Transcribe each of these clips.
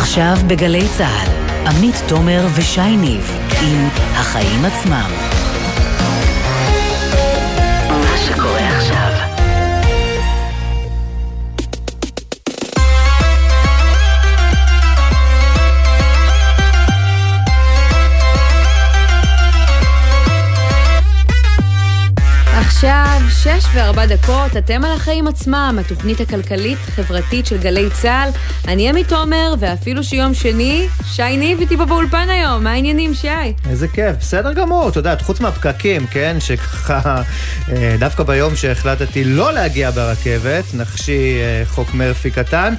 עכשיו בגלי צה"ל, עמית תומר ושי ניב עם החיים עצמם. עכשיו, שש וארבע דקות, אתם על החיים עצמם, התוכנית הכלכלית-חברתית של גלי צה"ל. אני עמי תומר, ואפילו שיום שני, שי ניב איתי פה באולפן היום. מה העניינים, שי? איזה כיף, בסדר גמור, את יודעת, חוץ מהפקקים, כן, שככה, אה, דווקא ביום שהחלטתי לא להגיע ברכבת, נחשי אה, חוק מרפי קטן,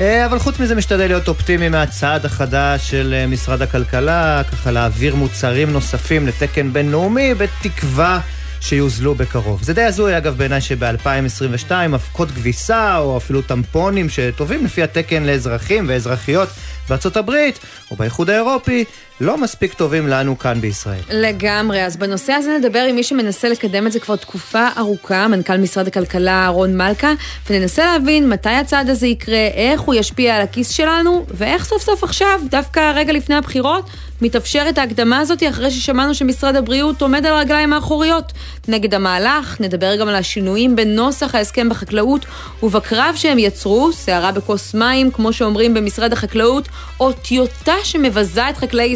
אה, אבל חוץ מזה משתדל להיות אופטימי מהצעד החדש של משרד הכלכלה, ככה להעביר מוצרים נוספים לתקן בינלאומי, בתקווה... שיוזלו בקרוב. זה די הזוי אגב בעיניי שב-2022 אבקות כביסה או אפילו טמפונים שטובים לפי התקן לאזרחים ואזרחיות בארצות הברית או באיחוד האירופי לא מספיק טובים לנו כאן בישראל. לגמרי, אז בנושא הזה נדבר עם מי שמנסה לקדם את זה כבר תקופה ארוכה, מנכ"ל משרד הכלכלה רון מלכה, וננסה להבין מתי הצעד הזה יקרה, איך הוא ישפיע על הכיס שלנו, ואיך סוף סוף עכשיו, דווקא רגע לפני הבחירות, מתאפשרת ההקדמה הזאת אחרי ששמענו שמשרד הבריאות עומד על הרגליים האחוריות נגד המהלך. נדבר גם על השינויים בנוסח ההסכם בחקלאות ובקרב שהם יצרו, סערה בכוס מים, כמו שאומרים במשרד החקלאות, או טיוטה שמבזה את חקלאי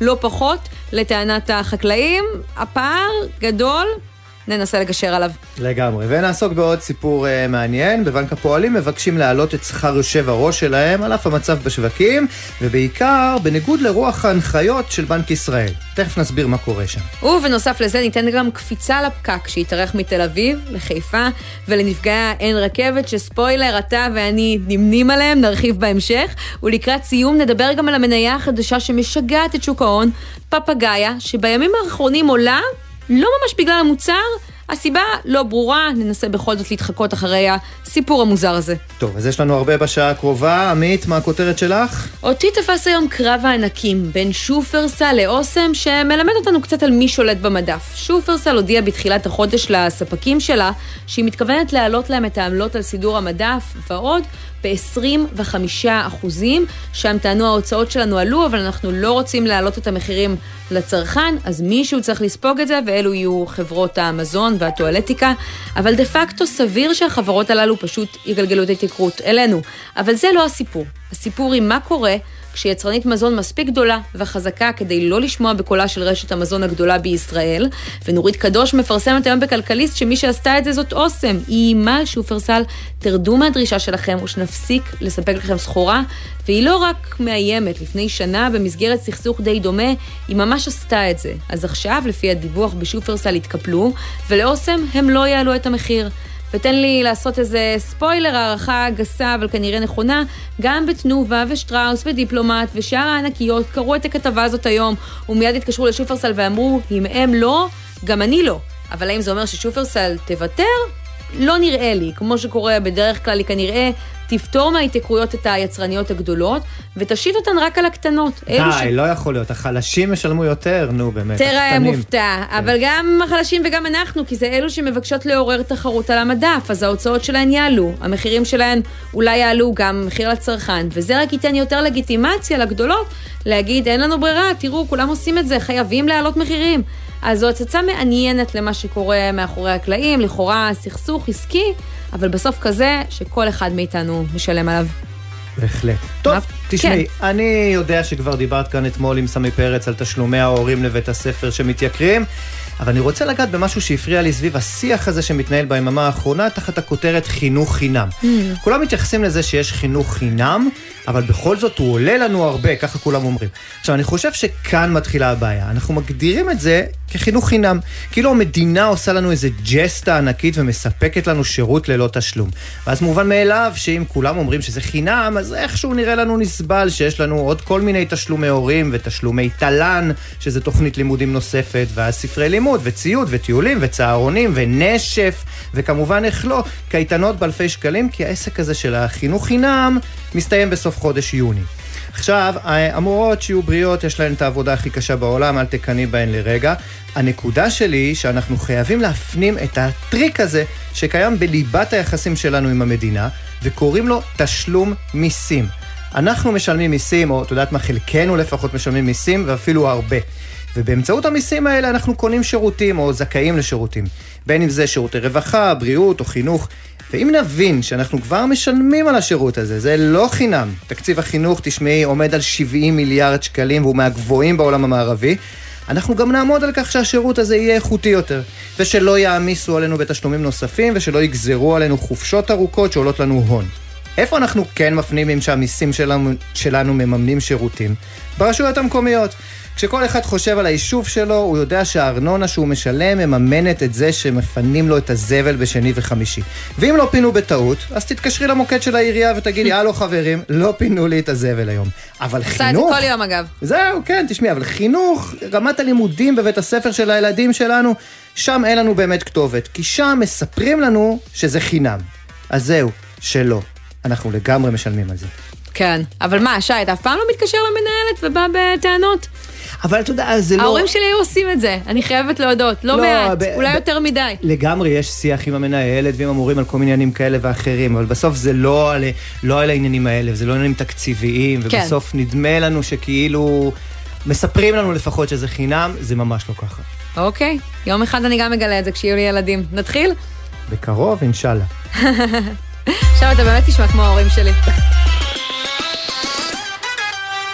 לא פחות, לטענת החקלאים. הפער גדול. ננסה לגשר עליו. לגמרי, ונעסוק בעוד סיפור uh, מעניין. בבנק הפועלים מבקשים להעלות את שכר יושב הראש שלהם על אף המצב בשווקים, ובעיקר בניגוד לרוח ההנחיות של בנק ישראל. תכף נסביר מה קורה שם. ובנוסף לזה ניתן גם קפיצה לפקק שהתארך מתל אביב לחיפה, ולנפגעי האין רכבת, שספוילר, אתה ואני נמנים עליהם, נרחיב בהמשך. ולקראת סיום נדבר גם על המניה החדשה שמשגעת את שוק ההון, פפגאיה, שבימים האחרונים עולה לא ממש בגלל המוצר, הסיבה לא ברורה, ננסה בכל זאת להתחקות אחרי הסיפור המוזר הזה. טוב, אז יש לנו הרבה בשעה הקרובה. עמית, מה הכותרת שלך? אותי תפס היום קרב הענקים בין שופרסל לאוסם, שמלמד אותנו קצת על מי שולט במדף. שופרסל הודיעה בתחילת החודש לספקים שלה שהיא מתכוונת להעלות להם את העמלות על סידור המדף ועוד. ב-25 אחוזים, שם טענו ההוצאות שלנו עלו, אבל אנחנו לא רוצים להעלות את המחירים לצרכן, אז מישהו צריך לספוג את זה, ואלו יהיו חברות המזון והטואלטיקה, אבל דה פקטו סביר שהחברות הללו פשוט יגלגלו את ההתייקרות אלינו. אבל זה לא הסיפור. הסיפור היא מה קורה כשיצרנית מזון מספיק גדולה וחזקה כדי לא לשמוע בקולה של רשת המזון הגדולה בישראל, ונורית קדוש מפרסמת היום בכלכליסט שמי שעשתה את זה זאת אוסם. היא איימה שופרסל, תרדו מהדרישה שלכם או שנפסיק לספק לכם סחורה, והיא לא רק מאיימת, לפני שנה במסגרת סכסוך די דומה, היא ממש עשתה את זה. אז עכשיו, לפי הדיווח בשופרסל התקפלו, ולאוסם הם לא יעלו את המחיר. ותן לי לעשות איזה ספוילר, הערכה גסה אבל כנראה נכונה, גם בתנובה ושטראוס ודיפלומט ושאר הענקיות קראו את הכתבה הזאת היום, ומיד התקשרו לשופרסל ואמרו, אם הם לא, גם אני לא. אבל האם זה אומר ששופרסל תוותר? לא נראה לי, כמו שקורה בדרך כלל, היא כנראה תפתור מההתייקרויות את היצרניות הגדולות, ותשית אותן רק על הקטנות. די, ש... לא יכול להיות, החלשים ישלמו יותר, נו באמת, תראה, מופתע, כן. אבל גם החלשים וגם אנחנו, כי זה אלו שמבקשות לעורר תחרות על המדף, אז ההוצאות שלהן יעלו, המחירים שלהן אולי יעלו גם מחיר לצרכן, וזה רק ייתן יותר לגיטימציה לגדולות להגיד, אין לנו ברירה, תראו, כולם עושים את זה, חייבים להעלות מחירים. אז זו הצצה מעניינת למה שקורה מאחורי הקלעים, לכאורה סכסוך עסקי, אבל בסוף כזה שכל אחד מאיתנו משלם עליו. בהחלט. טוב, תשמעי, כן. אני יודע שכבר דיברת כאן אתמול עם סמי פרץ על תשלומי ההורים לבית הספר שמתייקרים. אבל אני רוצה לגעת במשהו שהפריע לי סביב השיח הזה שמתנהל ביממה האחרונה תחת הכותרת חינוך חינם. Mm. כולם מתייחסים לזה שיש חינוך חינם, אבל בכל זאת הוא עולה לנו הרבה, ככה כולם אומרים. עכשיו, אני חושב שכאן מתחילה הבעיה. אנחנו מגדירים את זה כחינוך חינם. כאילו המדינה עושה לנו איזה ג'סטה ענקית ומספקת לנו שירות ללא תשלום. ואז מובן מאליו שאם כולם אומרים שזה חינם, אז איכשהו נראה לנו נסבל שיש לנו עוד כל מיני תשלומי הורים ותשלומי תל"ן, שזה תוכנית לימודים נוספת, ואז ספרי לימוד וציוד וטיולים וצהרונים ונשף, וכמובן איך לא, קייטנות באלפי שקלים, כי העסק הזה של החינוך חינם מסתיים בסוף חודש יוני. עכשיו, המורות שיהיו בריאות, יש להן את העבודה הכי קשה בעולם, אל תקנאי בהן לרגע. הנקודה שלי היא שאנחנו חייבים להפנים את הטריק הזה שקיים בליבת היחסים שלנו עם המדינה, וקוראים לו תשלום מיסים. אנחנו משלמים מיסים, או את יודעת מה, חלקנו לפחות משלמים מיסים, ואפילו הרבה. ובאמצעות המיסים האלה אנחנו קונים שירותים או זכאים לשירותים. בין אם זה שירותי רווחה, בריאות או חינוך. ואם נבין שאנחנו כבר משלמים על השירות הזה, זה לא חינם. תקציב החינוך, תשמעי, עומד על 70 מיליארד שקלים והוא מהגבוהים בעולם המערבי. אנחנו גם נעמוד על כך שהשירות הזה יהיה איכותי יותר, ושלא יעמיסו עלינו בתשלומים נוספים, ושלא יגזרו עלינו חופשות ארוכות שעולות לנו הון. איפה אנחנו כן מפנימים שהמיסים שלנו, שלנו מממנים שירותים? ברשויות המקומיות. כשכל אחד חושב על היישוב שלו, הוא יודע שהארנונה שהוא משלם מממנת את זה שמפנים לו את הזבל בשני וחמישי. ואם לא פינו בטעות, אז תתקשרי למוקד של העירייה ותגידי, הלו חברים, לא פינו לי את הזבל היום. אבל חינוך... עושה את זה כל יום אגב. זהו, כן, תשמעי, אבל חינוך, רמת הלימודים בבית הספר של הילדים שלנו, שם אין לנו באמת כתובת. כי שם מספרים לנו שזה חינם. אז זהו, שלא. אנחנו לגמרי משלמים על זה. כן, אבל מה, שי, אתה אף פעם לא מתקשר למנהלת ובא בטענות? אבל אתה יודע, זה לא... ההורים שלי היו עושים את זה, אני חייבת להודות, לא, לא מעט, ב... אולי ב... יותר מדי. לגמרי, יש שיח עם המנהלת ועם המורים על כל מיני עניינים כאלה ואחרים, אבל בסוף זה לא על, לא על העניינים האלה, זה לא עניינים תקציביים, כן. ובסוף כן. נדמה לנו שכאילו... מספרים לנו לפחות שזה חינם, זה ממש לא ככה. אוקיי, יום אחד אני גם אגלה את זה כשיהיו לי ילדים. נתחיל? בקרוב, אינשאללה. עכשיו אתה באמת תשמע כמו ההורים שלי.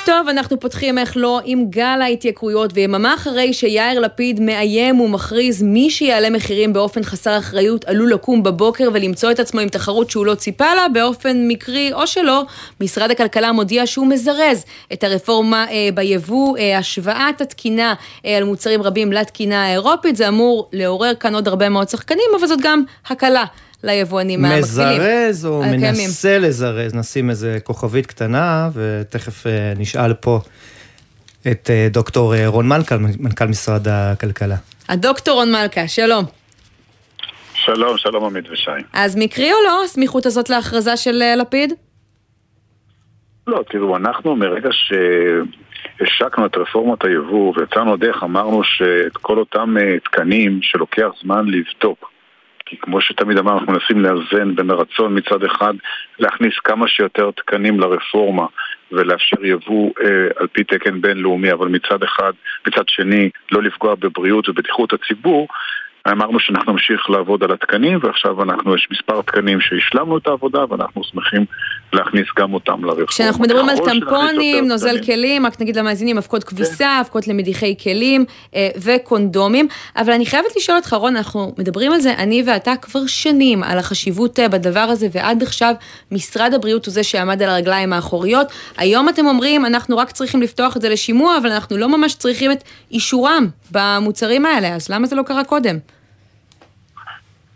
טוב, אנחנו פותחים איך לא עם גל ההתייקרויות, ויממה אחרי שיאיר לפיד מאיים ומכריז מי שיעלה מחירים באופן חסר אחריות עלול לקום בבוקר ולמצוא את עצמו עם תחרות שהוא לא ציפה לה, באופן מקרי או שלא, משרד הכלכלה מודיע שהוא מזרז את הרפורמה אה, ביבוא, אה, השוואת התקינה אה, על מוצרים רבים לתקינה האירופית, זה אמור לעורר כאן עוד הרבה מאוד שחקנים, אבל זאת גם הקלה ליבואנים המקבילים. מזרז או מנסה לזרז, נשים איזה כוכבית קטנה, ותכף אה, נשאל פה את אה, דוקטור אה, רון מלכה, מנכ"ל משרד הכלכלה. הדוקטור רון מלכה, שלום. שלום, שלום עמית ושי. אז מקרי או לא הסמיכות הזאת להכרזה של לפיד? לא, תראו, אנחנו מרגע שהשקנו את רפורמת היבוא ויצרנו דרך, אמרנו שאת כל אותם תקנים שלוקח זמן לבדוק כי כמו שתמיד אמרנו, אנחנו מנסים לאזן בין הרצון מצד אחד להכניס כמה שיותר תקנים לרפורמה ולאפשר יבוא אה, על פי תקן בינלאומי, אבל מצד אחד, מצד שני, לא לפגוע בבריאות ובטיחות הציבור, אמרנו שאנחנו נמשיך לעבוד על התקנים, ועכשיו אנחנו, יש מספר תקנים שהשלמנו את העבודה, ואנחנו שמחים להכניס גם אותם לרפורמה. כשאנחנו מדברים על טמפונים, נוזל תקנים. כלים, רק נגיד למאזינים, אבקות כביסה, כן. אבקות למדיחי כלים אה, וקונדומים. אבל אני חייבת לשאול אותך, רון, אנחנו מדברים על זה, אני ואתה כבר שנים, על החשיבות אה, בדבר הזה, ועד עכשיו משרד הבריאות הוא זה שעמד על הרגליים האחוריות. היום אתם אומרים, אנחנו רק צריכים לפתוח את זה לשימוע, אבל אנחנו לא ממש צריכים את אישורם במוצרים האלה, אז למה זה לא קרה קודם?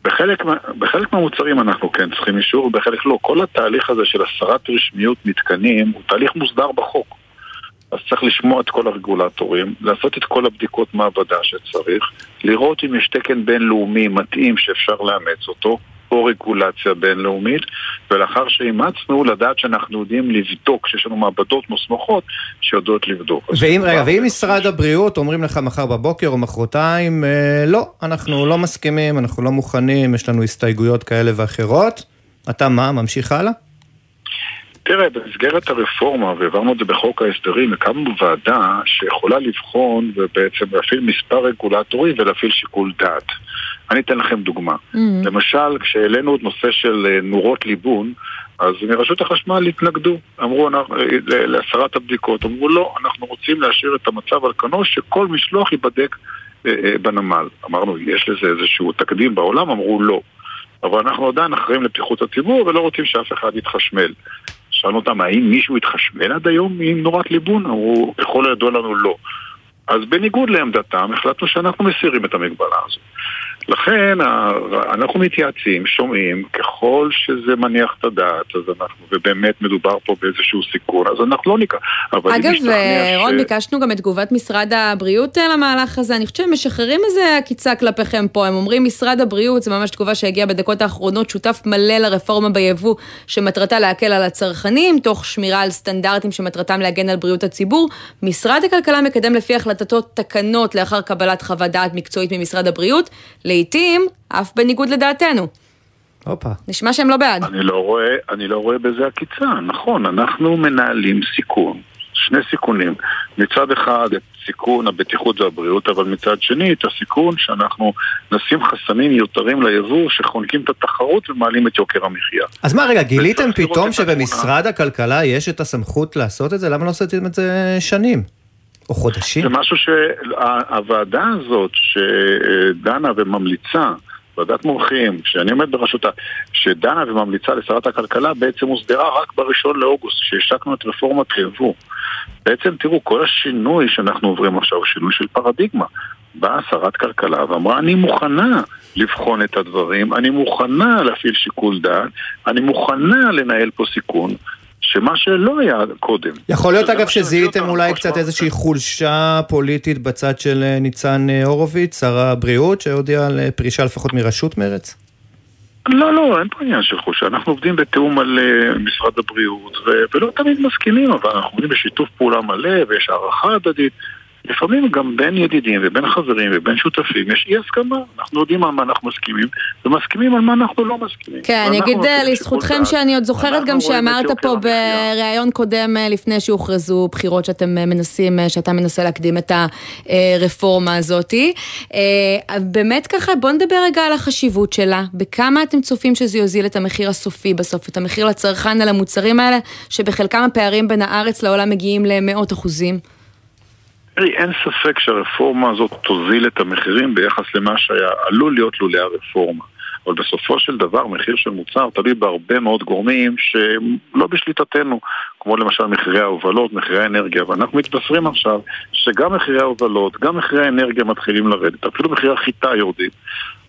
בחלק, בחלק מהמוצרים אנחנו כן צריכים אישור, ובחלק לא. כל התהליך הזה של הסרת רשמיות מתקנים הוא תהליך מוסדר בחוק. אז צריך לשמוע את כל הרגולטורים, לעשות את כל הבדיקות מעבדה שצריך, לראות אם יש תקן בינלאומי מתאים שאפשר לאמץ אותו, או רגולציה בינלאומית, ולאחר שאימצנו, לדעת שאנחנו יודעים לבדוק, שיש לנו מעבדות מוסמכות שיודעות לבדוק. ואם, רגע, ואם משרד הבריאות אומרים לך מחר בבוקר או מחרתיים, אה, לא, אנחנו לא מסכימים, אנחנו לא מוכנים, יש לנו הסתייגויות כאלה ואחרות, אתה מה, ממשיך הלאה? תראה, במסגרת הרפורמה, והעברנו את זה בחוק ההסדרים, הקמנו ועדה שיכולה לבחון ובעצם להפעיל מספר רגולטורים ולהפעיל שיקול דעת. אני אתן לכם דוגמה. Mm-hmm. למשל, כשהעלינו את נושא של אה, נורות ליבון, אז מרשות החשמל התנגדו, אמרו אה, להסרת הבדיקות, אמרו לא, אנחנו רוצים להשאיר את המצב על כנו שכל משלוח ייבדק אה, בנמל. אמרנו, יש לזה איזשהו תקדים בעולם? אמרו לא. אבל אנחנו עדיין אחראים לבטיחות הציבור ולא רוצים שאף אחד יתחשמל. שאלנו אותם, האם מישהו התחשמל עד היום עם נורת ליבון? אמרו, ככל הידוע לנו לא. אז בניגוד לעמדתם, החלטנו שאנחנו מסירים את המגבלה הזו. לכן אנחנו מתייעצים, שומעים, ככל שזה מניח את הדעת, אז אנחנו, ובאמת מדובר פה באיזשהו סיכון, אז אנחנו לא ניקח. אגב, רון, ש... ביקשנו גם את תגובת משרד הבריאות אה, למהלך הזה, אני חושבת שהם משחררים איזה עקיצה כלפיכם פה, הם אומרים משרד הבריאות, זו ממש תגובה שהגיעה בדקות האחרונות, שותף מלא לרפורמה ביבוא, שמטרתה להקל על הצרכנים, תוך שמירה על סטנדרטים שמטרתם להגן על בריאות הציבור. משרד הכלכלה מקדם לפי החלטתו תקנות לאחר קבלת חוות דעת מקצועית ממשרד הבריאות. לעתים אף בניגוד לדעתנו. הופה. נשמע שהם לא בעד. אני לא רואה, אני לא רואה בזה עקיצה, נכון, אנחנו מנהלים סיכון, שני סיכונים. מצד אחד את סיכון הבטיחות והבריאות, אבל מצד שני את הסיכון שאנחנו נשים חסמים מיותרים ליבוא שחונקים את התחרות ומעלים את יוקר המחיה. אז מה רגע, גיליתם פתאום שבמשרד הכלכלה יש את הסמכות לעשות את זה? למה לא עשיתם את זה שנים? או חודשים? זה משהו שהוועדה הזאת שדנה וממליצה ועדת מומחים, שאני עומד בראשותה, שדנה וממליצה לשרת הכלכלה, בעצם הוסדרה רק בראשון לאוגוסט, שהשקנו את רפורמת היבוא. בעצם תראו, כל השינוי שאנחנו עוברים עכשיו הוא שינוי של פרדיגמה. באה שרת כלכלה ואמרה, אני מוכנה לבחון את הדברים, אני מוכנה להפעיל שיקול דעת, אני מוכנה לנהל פה סיכון. שמה שלא היה קודם. יכול להיות אגב שזיהיתם אולי קצת איזושהי חולשה פוליטית בצד של אה, ניצן אה, הורוביץ, שר הבריאות, שהודיע על אה, פרישה לפחות מראשות מרץ? לא, לא, אין פה עניין של חולשה. אנחנו עובדים בתיאום על משרד הבריאות, ולא תמיד מסכימים, אבל אנחנו עובדים בשיתוף פעולה מלא, ויש הערכה הדדית. לפעמים גם בין ידידים ובין חברים ובין שותפים יש אי הסכמה. אנחנו יודעים על מה אנחנו מסכימים, ומסכימים על מה אנחנו לא מסכימים. כן, אני אגיד אה, לזכותכם שאני עוד זוכרת גם שאמרת פה בריאיון קודם אה, לפני שהוכרזו בחירות שאתם אה, מנסים, שאתה מנסה להקדים את הרפורמה הזאתי. באמת ככה, בוא נדבר רגע על החשיבות שלה. בכמה אתם צופים שזה יוזיל את המחיר הסופי בסוף, את המחיר לצרכן על המוצרים האלה, שבחלקם הפערים בין הארץ לעולם מגיעים למאות אחוזים? תראי, אין ספק שהרפורמה הזאת תוזיל את המחירים ביחס למה שהיה עלול להיות לולא הרפורמה. אבל בסופו של דבר מחיר של מוצר תלוי בהרבה מאוד גורמים שלא בשליטתנו, כמו למשל מחירי ההובלות, מחירי האנרגיה, ואנחנו מתבשרים עכשיו שגם מחירי ההובלות, גם מחירי האנרגיה מתחילים לרדת, אפילו מחירי החיטה יורדים.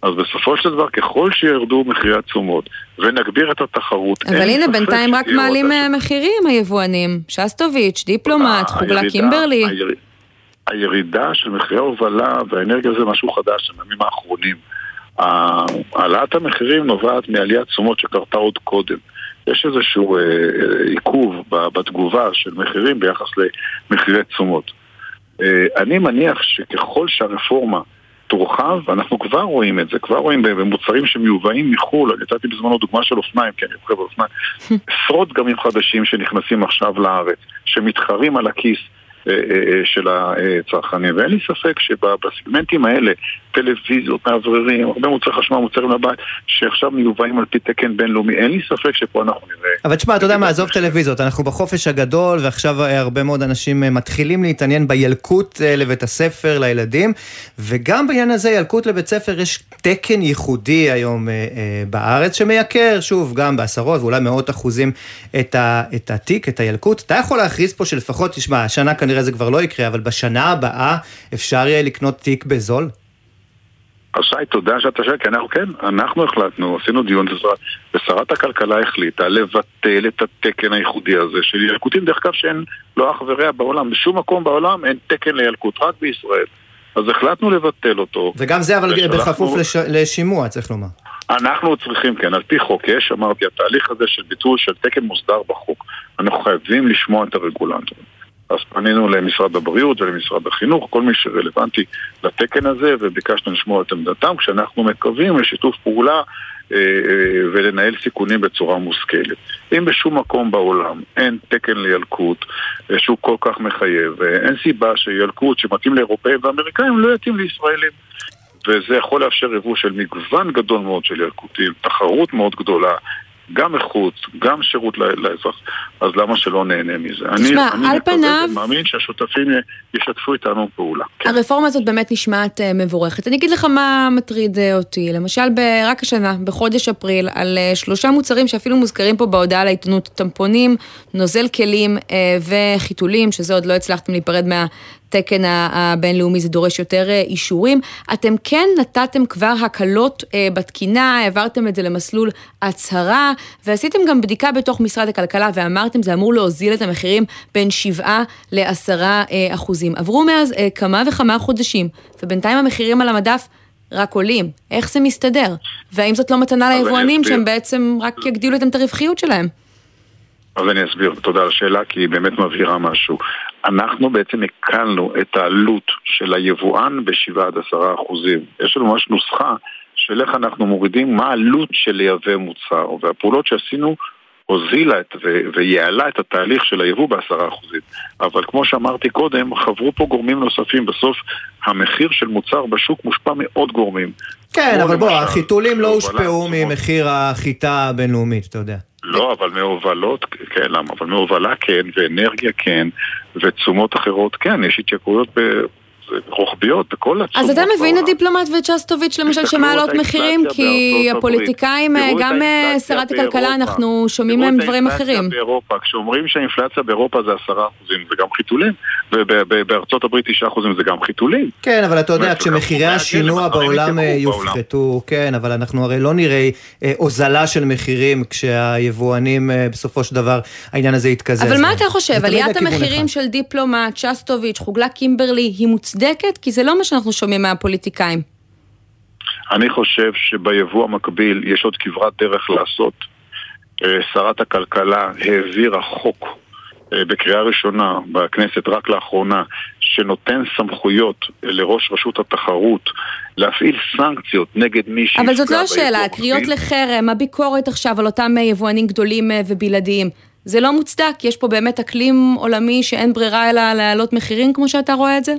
אז בסופו של דבר, ככל שירדו מחירי התשומות ונגביר את התחרות, אבל הנה, בינתיים רק מעלים מחירים היבואנים. שסטוביץ', דיפלומט, חוגלה קימברלי. הירידה של מחירי ההובלה והאנרגיה זה משהו חדש, הימים האחרונים. העלאת המחירים נובעת מעליית תשומות שקרתה עוד קודם. יש איזשהו אה, אה, עיכוב בתגובה של מחירים ביחס למחירי תשומות. אה, אני מניח שככל שהרפורמה תורחב, ואנחנו כבר רואים את זה, כבר רואים במוצרים שמיובאים מחו"ל, אני נתתי בזמנו דוגמה של אופניים, כי אני רוכב על אופניים, עשרות גמים חדשים שנכנסים עכשיו לארץ, שמתחרים על הכיס של הצרכנים. ואין לי ספק שבסגמנטים האלה, טלוויזיות, מאווררים, הרבה מוצרי חשמל, מוצרים לבית, שעכשיו מיובאים על פי תקן בינלאומי, אין לי ספק שפה אנחנו נראה... אבל תשמע, אתה יודע מה, עזוב טלוויזיות, אנחנו בחופש הגדול, ועכשיו הרבה מאוד אנשים מתחילים להתעניין בילקוט לבית הספר, לילדים, וגם בעניין הזה, ילקוט לבית ספר, יש תקן ייחודי היום בארץ, שמייקר, שוב, גם בעשרות ואולי מאות אחוזים את התיק, את הילקוט. אתה יכול להכריז פה שלפחות, תשמע, השנה כנראה זה כבר לא יקרה, אבל בשנה הבאה אפשר יהיה לקנות תיק בזול? אז שי, תודה שאתה שואל, כי אנחנו כן, אנחנו החלטנו, עשינו דיון, ושרת הכלכלה החליטה לבטל את התקן הייחודי הזה של ילקוטים, דרך אגב שאין לו אח ורע בעולם, בשום מקום בעולם אין תקן לילקוט, רק בישראל. אז החלטנו לבטל אותו. וגם זה אבל ושלחנו... בכפוף לש... לשימוע, צריך לומר. אנחנו צריכים, כן, על פי חוק יש, אמרתי, התהליך הזה של ביטול של תקן מוסדר בחוק. אנחנו חייבים לשמוע את הרגולטורים. אז פנינו למשרד הבריאות ולמשרד החינוך, כל מי שרלוונטי לתקן הזה, וביקשנו לשמוע את עמדתם, כשאנחנו מקווים לשיתוף פעולה אה, אה, ולנהל סיכונים בצורה מושכלת. אם בשום מקום בעולם אין תקן לילקוט אה, שהוא כל כך מחייב, אין סיבה שילקוט שמתאים לאירופאים ואמריקאים לא יתאים לישראלים. וזה יכול לאפשר יבוא של מגוון גדול מאוד של ילקוטים, תחרות מאוד גדולה, גם איכות, גם שירות לאזרח, אז למה שלא נהנה מזה? תשמע, אני, על פניו... אני מאמין שהשותפים ישתפו איתנו פעולה. כן. הרפורמה הזאת באמת נשמעת אה, מבורכת. אני אגיד לך מה מטריד אה, אותי. למשל, רק השנה, בחודש אפריל, על אה, שלושה מוצרים שאפילו מוזכרים פה בהודעה לעיתונות, טמפונים, נוזל כלים וחיתולים, שזה עוד לא הצלחתם להיפרד מה... התקן הבינלאומי זה דורש יותר אה, אישורים. אתם כן נתתם כבר הקלות אה, בתקינה, העברתם את זה למסלול הצהרה, ועשיתם גם בדיקה בתוך משרד הכלכלה ואמרתם זה אמור להוזיל את המחירים בין 7 ל-10 אה, אחוזים. עברו מאז כמה וכמה חודשים, ובינתיים המחירים על המדף רק עולים. איך זה מסתדר? והאם זאת לא מתנה ליבואנים שהם בעצם רק יגדילו את הרווחיות שלהם? אז אני אסביר, תודה על השאלה, כי היא באמת מבהירה משהו. אנחנו בעצם הקלנו את העלות של היבואן ב-7 עד 10 אחוזים. יש לנו ממש נוסחה של איך אנחנו מורידים, מה העלות של לייבא מוצר, והפעולות שעשינו הוזילה את, ו- ויעלה את התהליך של היבוא בעשרה אחוזים. אבל כמו שאמרתי קודם, חברו פה גורמים נוספים. בסוף המחיר של מוצר בשוק מושפע מעוד גורמים. כן, אבל בוא, החיתולים לא הושפעו ממחיר החיטה הבינלאומית, אתה יודע. לא, אבל מהובלות, כן, למה? אבל מהובלה כן, ואנרגיה כן, ותשומות אחרות כן, יש התייקרויות רוחביות בכל התשומות. אז אתה מבין את דיפלומט וצ'סטוביץ' למשל שמעלות מחירים? כי הפוליטיקאים, גם אה, שרת הכלכלה, אנחנו שומעים מהם דברים אחרים. באירופה, כשאומרים שהאינפלציה באירופה זה עשרה אחוזים, זה גם חיתולים, ובארצות הברית תשעה אחוזים זה גם חיתולים. כן, אבל אתה יודע, כשמחירי השינוע בעולם אה, יופחתו, כן, אבל אנחנו הרי לא נראה אה, הוזלה של מחירים כשהיבואנים בסופו של דבר העניין הזה יתקזז. אבל מה אתה חושב, עליית המחירים של דיפלומט, צ'סטוביץ', חוגלה קימברלי, היא מוצדקת? מוצדקת? כי זה לא מה שאנחנו שומעים מהפוליטיקאים. אני חושב שביבוא המקביל יש עוד כברת דרך לעשות. אה, שרת הכלכלה העבירה חוק אה, בקריאה ראשונה בכנסת רק לאחרונה, שנותן סמכויות לראש רשות התחרות להפעיל סנקציות נגד מי שיפגע אבל זאת לא השאלה, הקריאות לחרם, הביקורת עכשיו על אותם יבואנים גדולים אה, ובלעדיים, זה לא מוצדק? יש פה באמת אקלים עולמי שאין ברירה אלא להעלות מחירים כמו שאתה רואה את זה?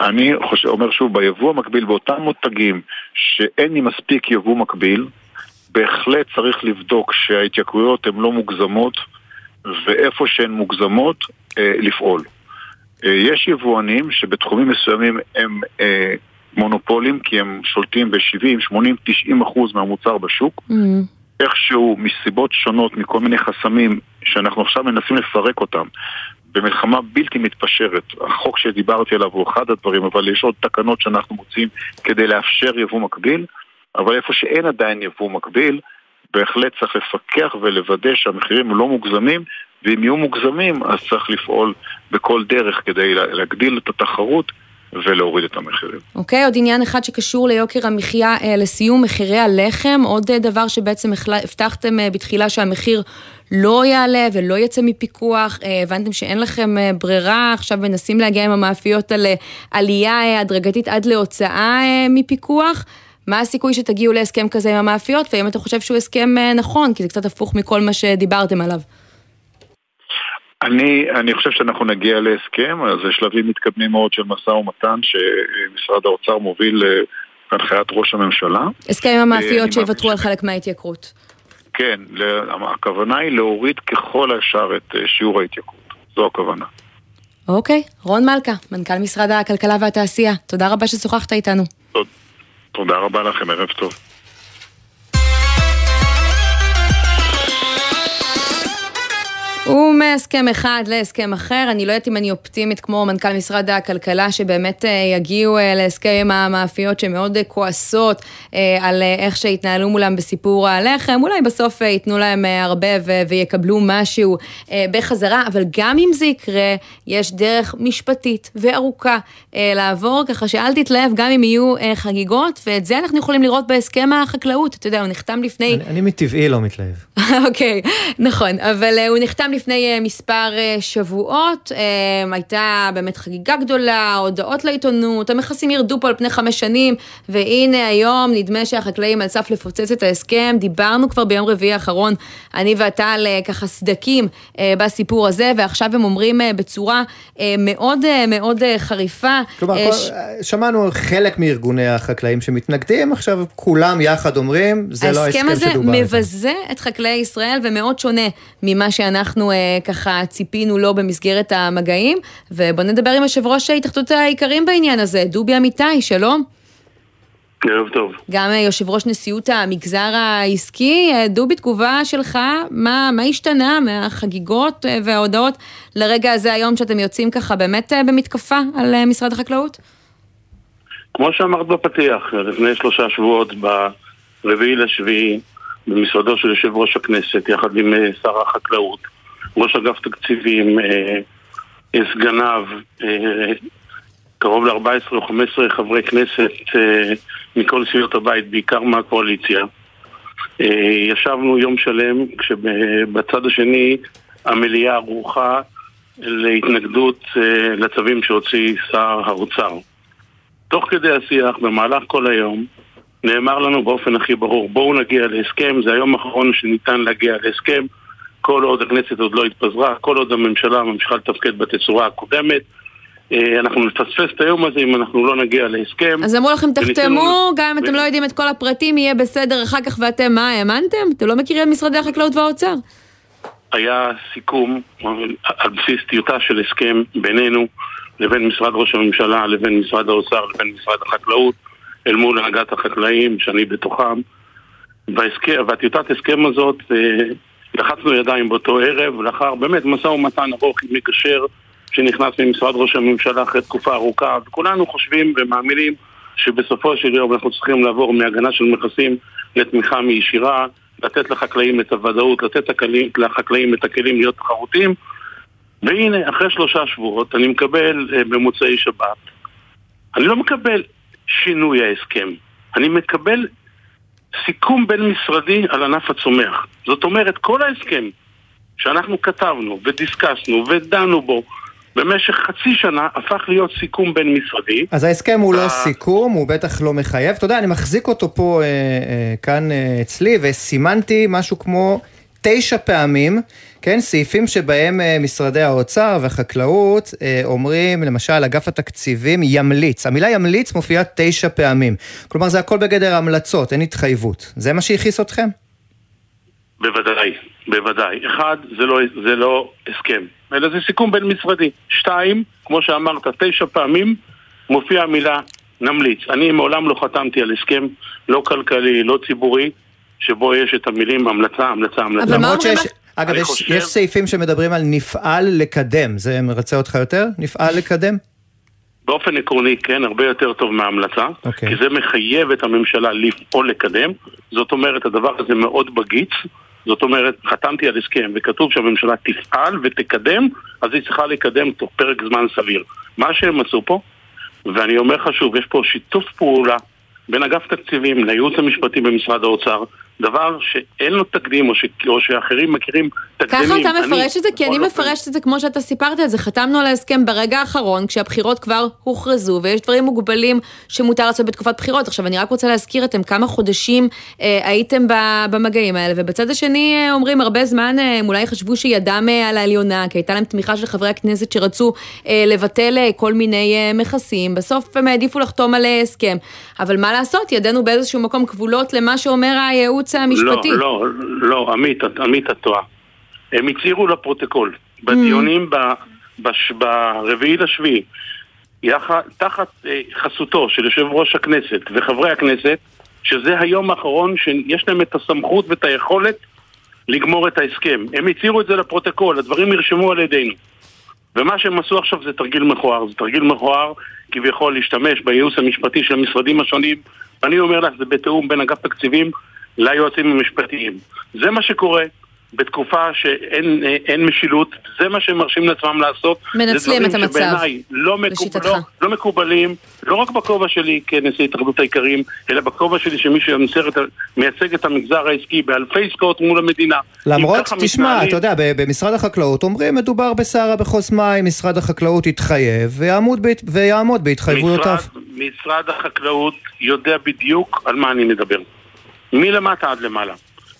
אני חושב, אומר שוב, ביבוא המקביל, באותם מותגים שאין לי מספיק יבוא מקביל, בהחלט צריך לבדוק שההתייקרויות הן לא מוגזמות, ואיפה שהן מוגזמות, אה, לפעול. אה, יש יבואנים שבתחומים מסוימים הם אה, מונופולים, כי הם שולטים ב-70, 80, 90 אחוז מהמוצר בשוק. Mm-hmm. איכשהו, מסיבות שונות, מכל מיני חסמים, שאנחנו עכשיו מנסים לפרק אותם, במלחמה בלתי מתפשרת. החוק שדיברתי עליו הוא אחד הדברים, אבל יש עוד תקנות שאנחנו מוצאים כדי לאפשר יבוא מקביל, אבל איפה שאין עדיין יבוא מקביל, בהחלט צריך לפקח ולוודא שהמחירים לא מוגזמים, ואם יהיו מוגזמים אז צריך לפעול בכל דרך כדי להגדיל את התחרות ולהוריד את המחירים. אוקיי, okay, עוד עניין אחד שקשור ליוקר המחיה, אה, לסיום מחירי הלחם, עוד אה, דבר שבעצם הבטחתם אה, בתחילה שהמחיר לא יעלה ולא יצא מפיקוח, הבנתם שאין לכם ברירה, עכשיו מנסים להגיע עם המאפיות על עלייה הדרגתית עד להוצאה מפיקוח. מה הסיכוי שתגיעו להסכם כזה עם המאפיות, והאם אתה חושב שהוא הסכם נכון, כי זה קצת הפוך מכל מה שדיברתם עליו. אני, אני חושב שאנחנו נגיע להסכם, אז זה שלבים מתקדמים מאוד של משא ומתן שמשרד האוצר מוביל להנחיית ראש הממשלה. הסכם עם המאפיות שיוותרו על חלק מההתייקרות. כן, הכוונה היא להוריד ככל האפשר את אה, שיעור ההתייקרות. זו הכוונה. אוקיי, רון מלכה, מנכ"ל משרד הכלכלה והתעשייה, תודה רבה ששוחחת איתנו. תודה רבה לכם, ערב טוב. ומהסכם אחד להסכם אחר, אני לא יודעת אם אני אופטימית כמו מנכ"ל משרד הכלכלה, שבאמת אה, יגיעו אה, להסכם עם המאפיות שמאוד אה, כועסות על איך שהתנהלו מולם בסיפור הלחם, אולי בסוף ייתנו להם הרבה ויקבלו משהו בחזרה, אבל גם אם זה יקרה, יש דרך משפטית וארוכה לעבור, ככה שאל תתלהב גם אם יהיו חגיגות, ואת זה אנחנו יכולים לראות בהסכם החקלאות, אתה יודע, הוא נחתם לפני... אני, אני מטבעי לא מתלהב. אוקיי, נכון, אבל הוא נחתם לפני אה, מספר אה, שבועות, אה, הייתה באמת חגיגה גדולה, הודעות לעיתונות, המכסים ירדו פה על פני חמש שנים, והנה היום נדמה שהחקלאים על סף לפוצץ את ההסכם, דיברנו כבר ביום רביעי האחרון, אני ואתה על ככה סדקים בסיפור הזה, ועכשיו הם אומרים בצורה מאוד מאוד חריפה. כלומר, ש... שמענו חלק מארגוני החקלאים שמתנגדים, עכשיו כולם יחד אומרים, זה לא ההסכם שדובר. ההסכם הזה מבזה את חקלאי ישראל ומאוד שונה ממה שאנחנו אנחנו אה, ככה ציפינו לו במסגרת המגעים, ובוא נדבר עם יושב ראש ההתאחדות העיקרים בעניין הזה, דובי אמיתי, שלום. ערב טוב. גם אה, יושב ראש נשיאות המגזר העסקי, אה, דובי, תגובה שלך, מה, מה השתנה מהחגיגות וההודעות לרגע הזה היום שאתם יוצאים ככה באמת במתקפה על משרד החקלאות? כמו שאמרת בפתיח, לפני שלושה שבועות, ברביעי לשביעי, במשרדו של יושב ראש הכנסת, יחד עם שר החקלאות, ראש אגף תקציבים, אה, אה, סגניו, אה, קרוב ל-14 או 15 חברי כנסת מכל סיעות הבית, בעיקר מהקואליציה. ישבנו יום שלם כשבצד השני המליאה ערוכה להתנגדות לצווים שהוציא שר האוצר. תוך כדי השיח, במהלך כל היום, נאמר לנו באופן הכי ברור, בואו נגיע להסכם, זה היום האחרון שניתן להגיע להסכם, כל עוד הכנסת עוד לא התפזרה, כל עוד הממשלה ממשיכה לתפקד בתצורה הקודמת. אה, אנחנו נפספס את היום הזה אם אנחנו לא נגיע להסכם. אז אמרו לכם תחתמו, גם אם אתם לא יודעים את כל הפרטים, יהיה בסדר אחר כך ואתם מה, האמנתם? אתם לא מכירים משרדי החקלאות והאוצר? היה סיכום על בסיס טיוטה של הסכם בינינו לבין משרד ראש הממשלה, לבין משרד האוצר, לבין משרד החקלאות, אל מול הנהגת החקלאים, שאני בתוכם. והטיוטת הסכם הזאת, אה, לחצנו ידיים באותו ערב, לאחר באמת משא ומתן ארוך עם מגשר שנכנס ממשרד ראש הממשלה אחרי תקופה ארוכה, וכולנו חושבים ומאמינים שבסופו של יום אנחנו צריכים לעבור מהגנה של מכסים לתמיכה מישירה, לתת לחקלאים את הוודאות, לתת לחקלאים את הכלים להיות תחרותיים. והנה, אחרי שלושה שבועות אני מקבל אה, במוצאי שבת, אני לא מקבל שינוי ההסכם, אני מקבל סיכום בין משרדי על ענף הצומח. זאת אומרת, כל ההסכם שאנחנו כתבנו ודיסקסנו ודנו בו במשך חצי שנה הפך להיות סיכום בין משרדי. אז ההסכם הוא לא סיכום, הוא בטח לא מחייב. אתה יודע, אני מחזיק אותו פה אה, אה, כאן אה, אצלי, וסימנתי משהו כמו תשע פעמים, כן, סעיפים שבהם אה, משרדי האוצר והחקלאות אה, אומרים, למשל, אגף התקציבים ימליץ. המילה ימליץ מופיעה תשע פעמים. כלומר, זה הכל בגדר המלצות, אין התחייבות. זה מה שהכעיס אתכם? בוודאי, בוודאי. אחד, זה לא, זה לא הסכם, אלא זה סיכום בין משרדי. שתיים, כמו שאמרת, תשע פעמים מופיעה המילה נמליץ. אני מעולם לא חתמתי על הסכם, לא כלכלי, לא ציבורי, שבו יש את המילים המלצה, המלצה, המלצה. אבל מה אומרים לך? אגב, יש, חושב... יש סעיפים שמדברים על נפעל לקדם, זה מרצה אותך יותר? נפעל לקדם? באופן עקרוני, כן, הרבה יותר טוב מההמלצה, okay. אוקיי. כי זה מחייב את הממשלה לפעול לקדם, זאת אומרת, הדבר הזה מאוד בגיץ, זאת אומרת, חתמתי על הסכם וכתוב שהממשלה תפעל ותקדם, אז היא צריכה לקדם תוך פרק זמן סביר. מה שהם עשו פה, ואני אומר לך שוב, יש פה שיתוף פעולה בין אגף תקציבים לייעוץ המשפטי במשרד האוצר, דבר שאין לו תקדים, או, ש... או שאחרים מכירים תקדימים. ככה אתה מפרש את זה? כי אני לא מפרשת את זה כמו שאתה סיפרת את זה. חתמנו על ההסכם ברגע האחרון, כשהבחירות כבר הוכרזו, ויש דברים מוגבלים שמותר לעשות בתקופת בחירות. עכשיו, אני רק רוצה להזכיר אתם כמה חודשים אה, הייתם במגעים האלה, ובצד השני אה, אומרים הרבה זמן, אה, אולי חשבו שידם אה, על העליונה, כי הייתה להם תמיכה של חברי הכנסת שרצו אה, לבטל אה, כל מיני אה, מכסים. בסוף הם העדיפו לחתום על אה, הסכם. אבל מה לעשות, ידינו באיזשהו מקום כבולות למה שאומר הייעוץ המשפטי. לא, לא, לא, עמית, עמית את טועה. הם הצהירו לפרוטוקול, בדיונים mm. ברביעי לשביעי, תחת אה, חסותו של יושב ראש הכנסת וחברי הכנסת, שזה היום האחרון שיש להם את הסמכות ואת היכולת לגמור את ההסכם. הם הצהירו את זה לפרוטוקול, הדברים נרשמו על ידינו. ומה שהם עשו עכשיו זה תרגיל מכוער. זה תרגיל מכוער כביכול להשתמש בייעוץ המשפטי של המשרדים השונים. ואני אומר לך, זה בתיאום בין אגף תקציבים ליועצים המשפטיים. זה מה שקורה. בתקופה שאין משילות, זה מה שהם מרשים לעצמם לעשות. מנצלים את המצב, שבעיניי לא, מקוב, לא, לא מקובלים, לא רק בכובע שלי כנשיא התאחדות האיכרים, אלא בכובע שלי שמי שמייצג את המגזר העסקי באלפי עסקאות מול המדינה. למרות, תשמע, מתנהלים... אתה יודע, במשרד החקלאות אומרים מדובר בסערה בחוס מים, משרד החקלאות יתחייב ויעמוד, בה, ויעמוד בהתחייבויותיו. משרד, משרד החקלאות יודע בדיוק על מה אני מדבר. מלמטה עד למעלה.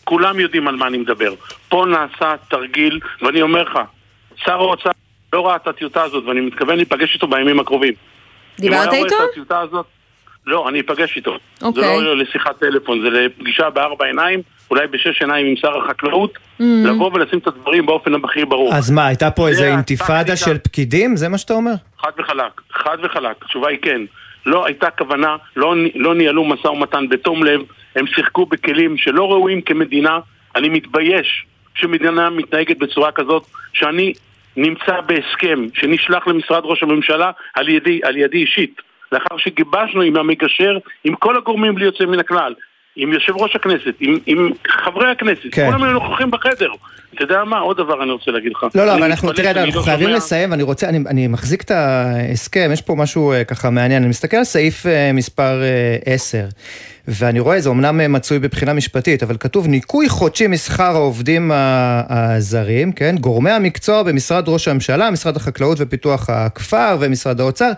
כולם יודעים על מה אני מדבר. פה נעשה תרגיל, ואני אומר לך, שר האוצר לא ראה את הטיוטה הזאת, ואני מתכוון להיפגש איתו בימים הקרובים. דיברת איתו? אם הוא היה רואה את הטיוטה הזאת, לא, אני אפגש איתו. אוקיי. זה לא לשיחת טלפון, זה לפגישה בארבע עיניים, אולי בשש עיניים עם שר החקלאות, mm. לבוא ולשים את הדברים באופן הכי ברור. אז מה, הייתה פה איזה אינתיפאדה של פקידים? זה מה שאתה אומר? חד וחלק, חד וחלק, התשובה היא כן. לא הייתה כוונה, לא, לא ניהלו משא ומתן בתום לב, הם שיחקו בכלים שלא ראויים כמדינה. אני מתבייש שמדינה מתנהגת בצורה כזאת, שאני נמצא בהסכם שנשלח למשרד ראש הממשלה על ידי, על ידי אישית, לאחר שגיבשנו עם המגשר, עם כל הגורמים בלי יוצא מן הכלל, עם יושב ראש הכנסת, עם, עם חברי הכנסת, כן. כולם היו נוכחים בחדר, אתה יודע מה, עוד דבר אני רוצה להגיד לך. לא, לא, אבל אנחנו, תראה, אנחנו לא חייבים לסיים, ואני רוצה, אני, אני מחזיק את ההסכם, יש פה משהו אה, ככה מעניין, אני מסתכל על סעיף אה, מספר 10. ואני רואה, זה אמנם מצוי בבחינה משפטית, אבל כתוב ניכוי חודשי משכר העובדים הזרים, כן? גורמי המקצוע במשרד ראש הממשלה, משרד החקלאות ופיתוח הכפר ומשרד האוצר,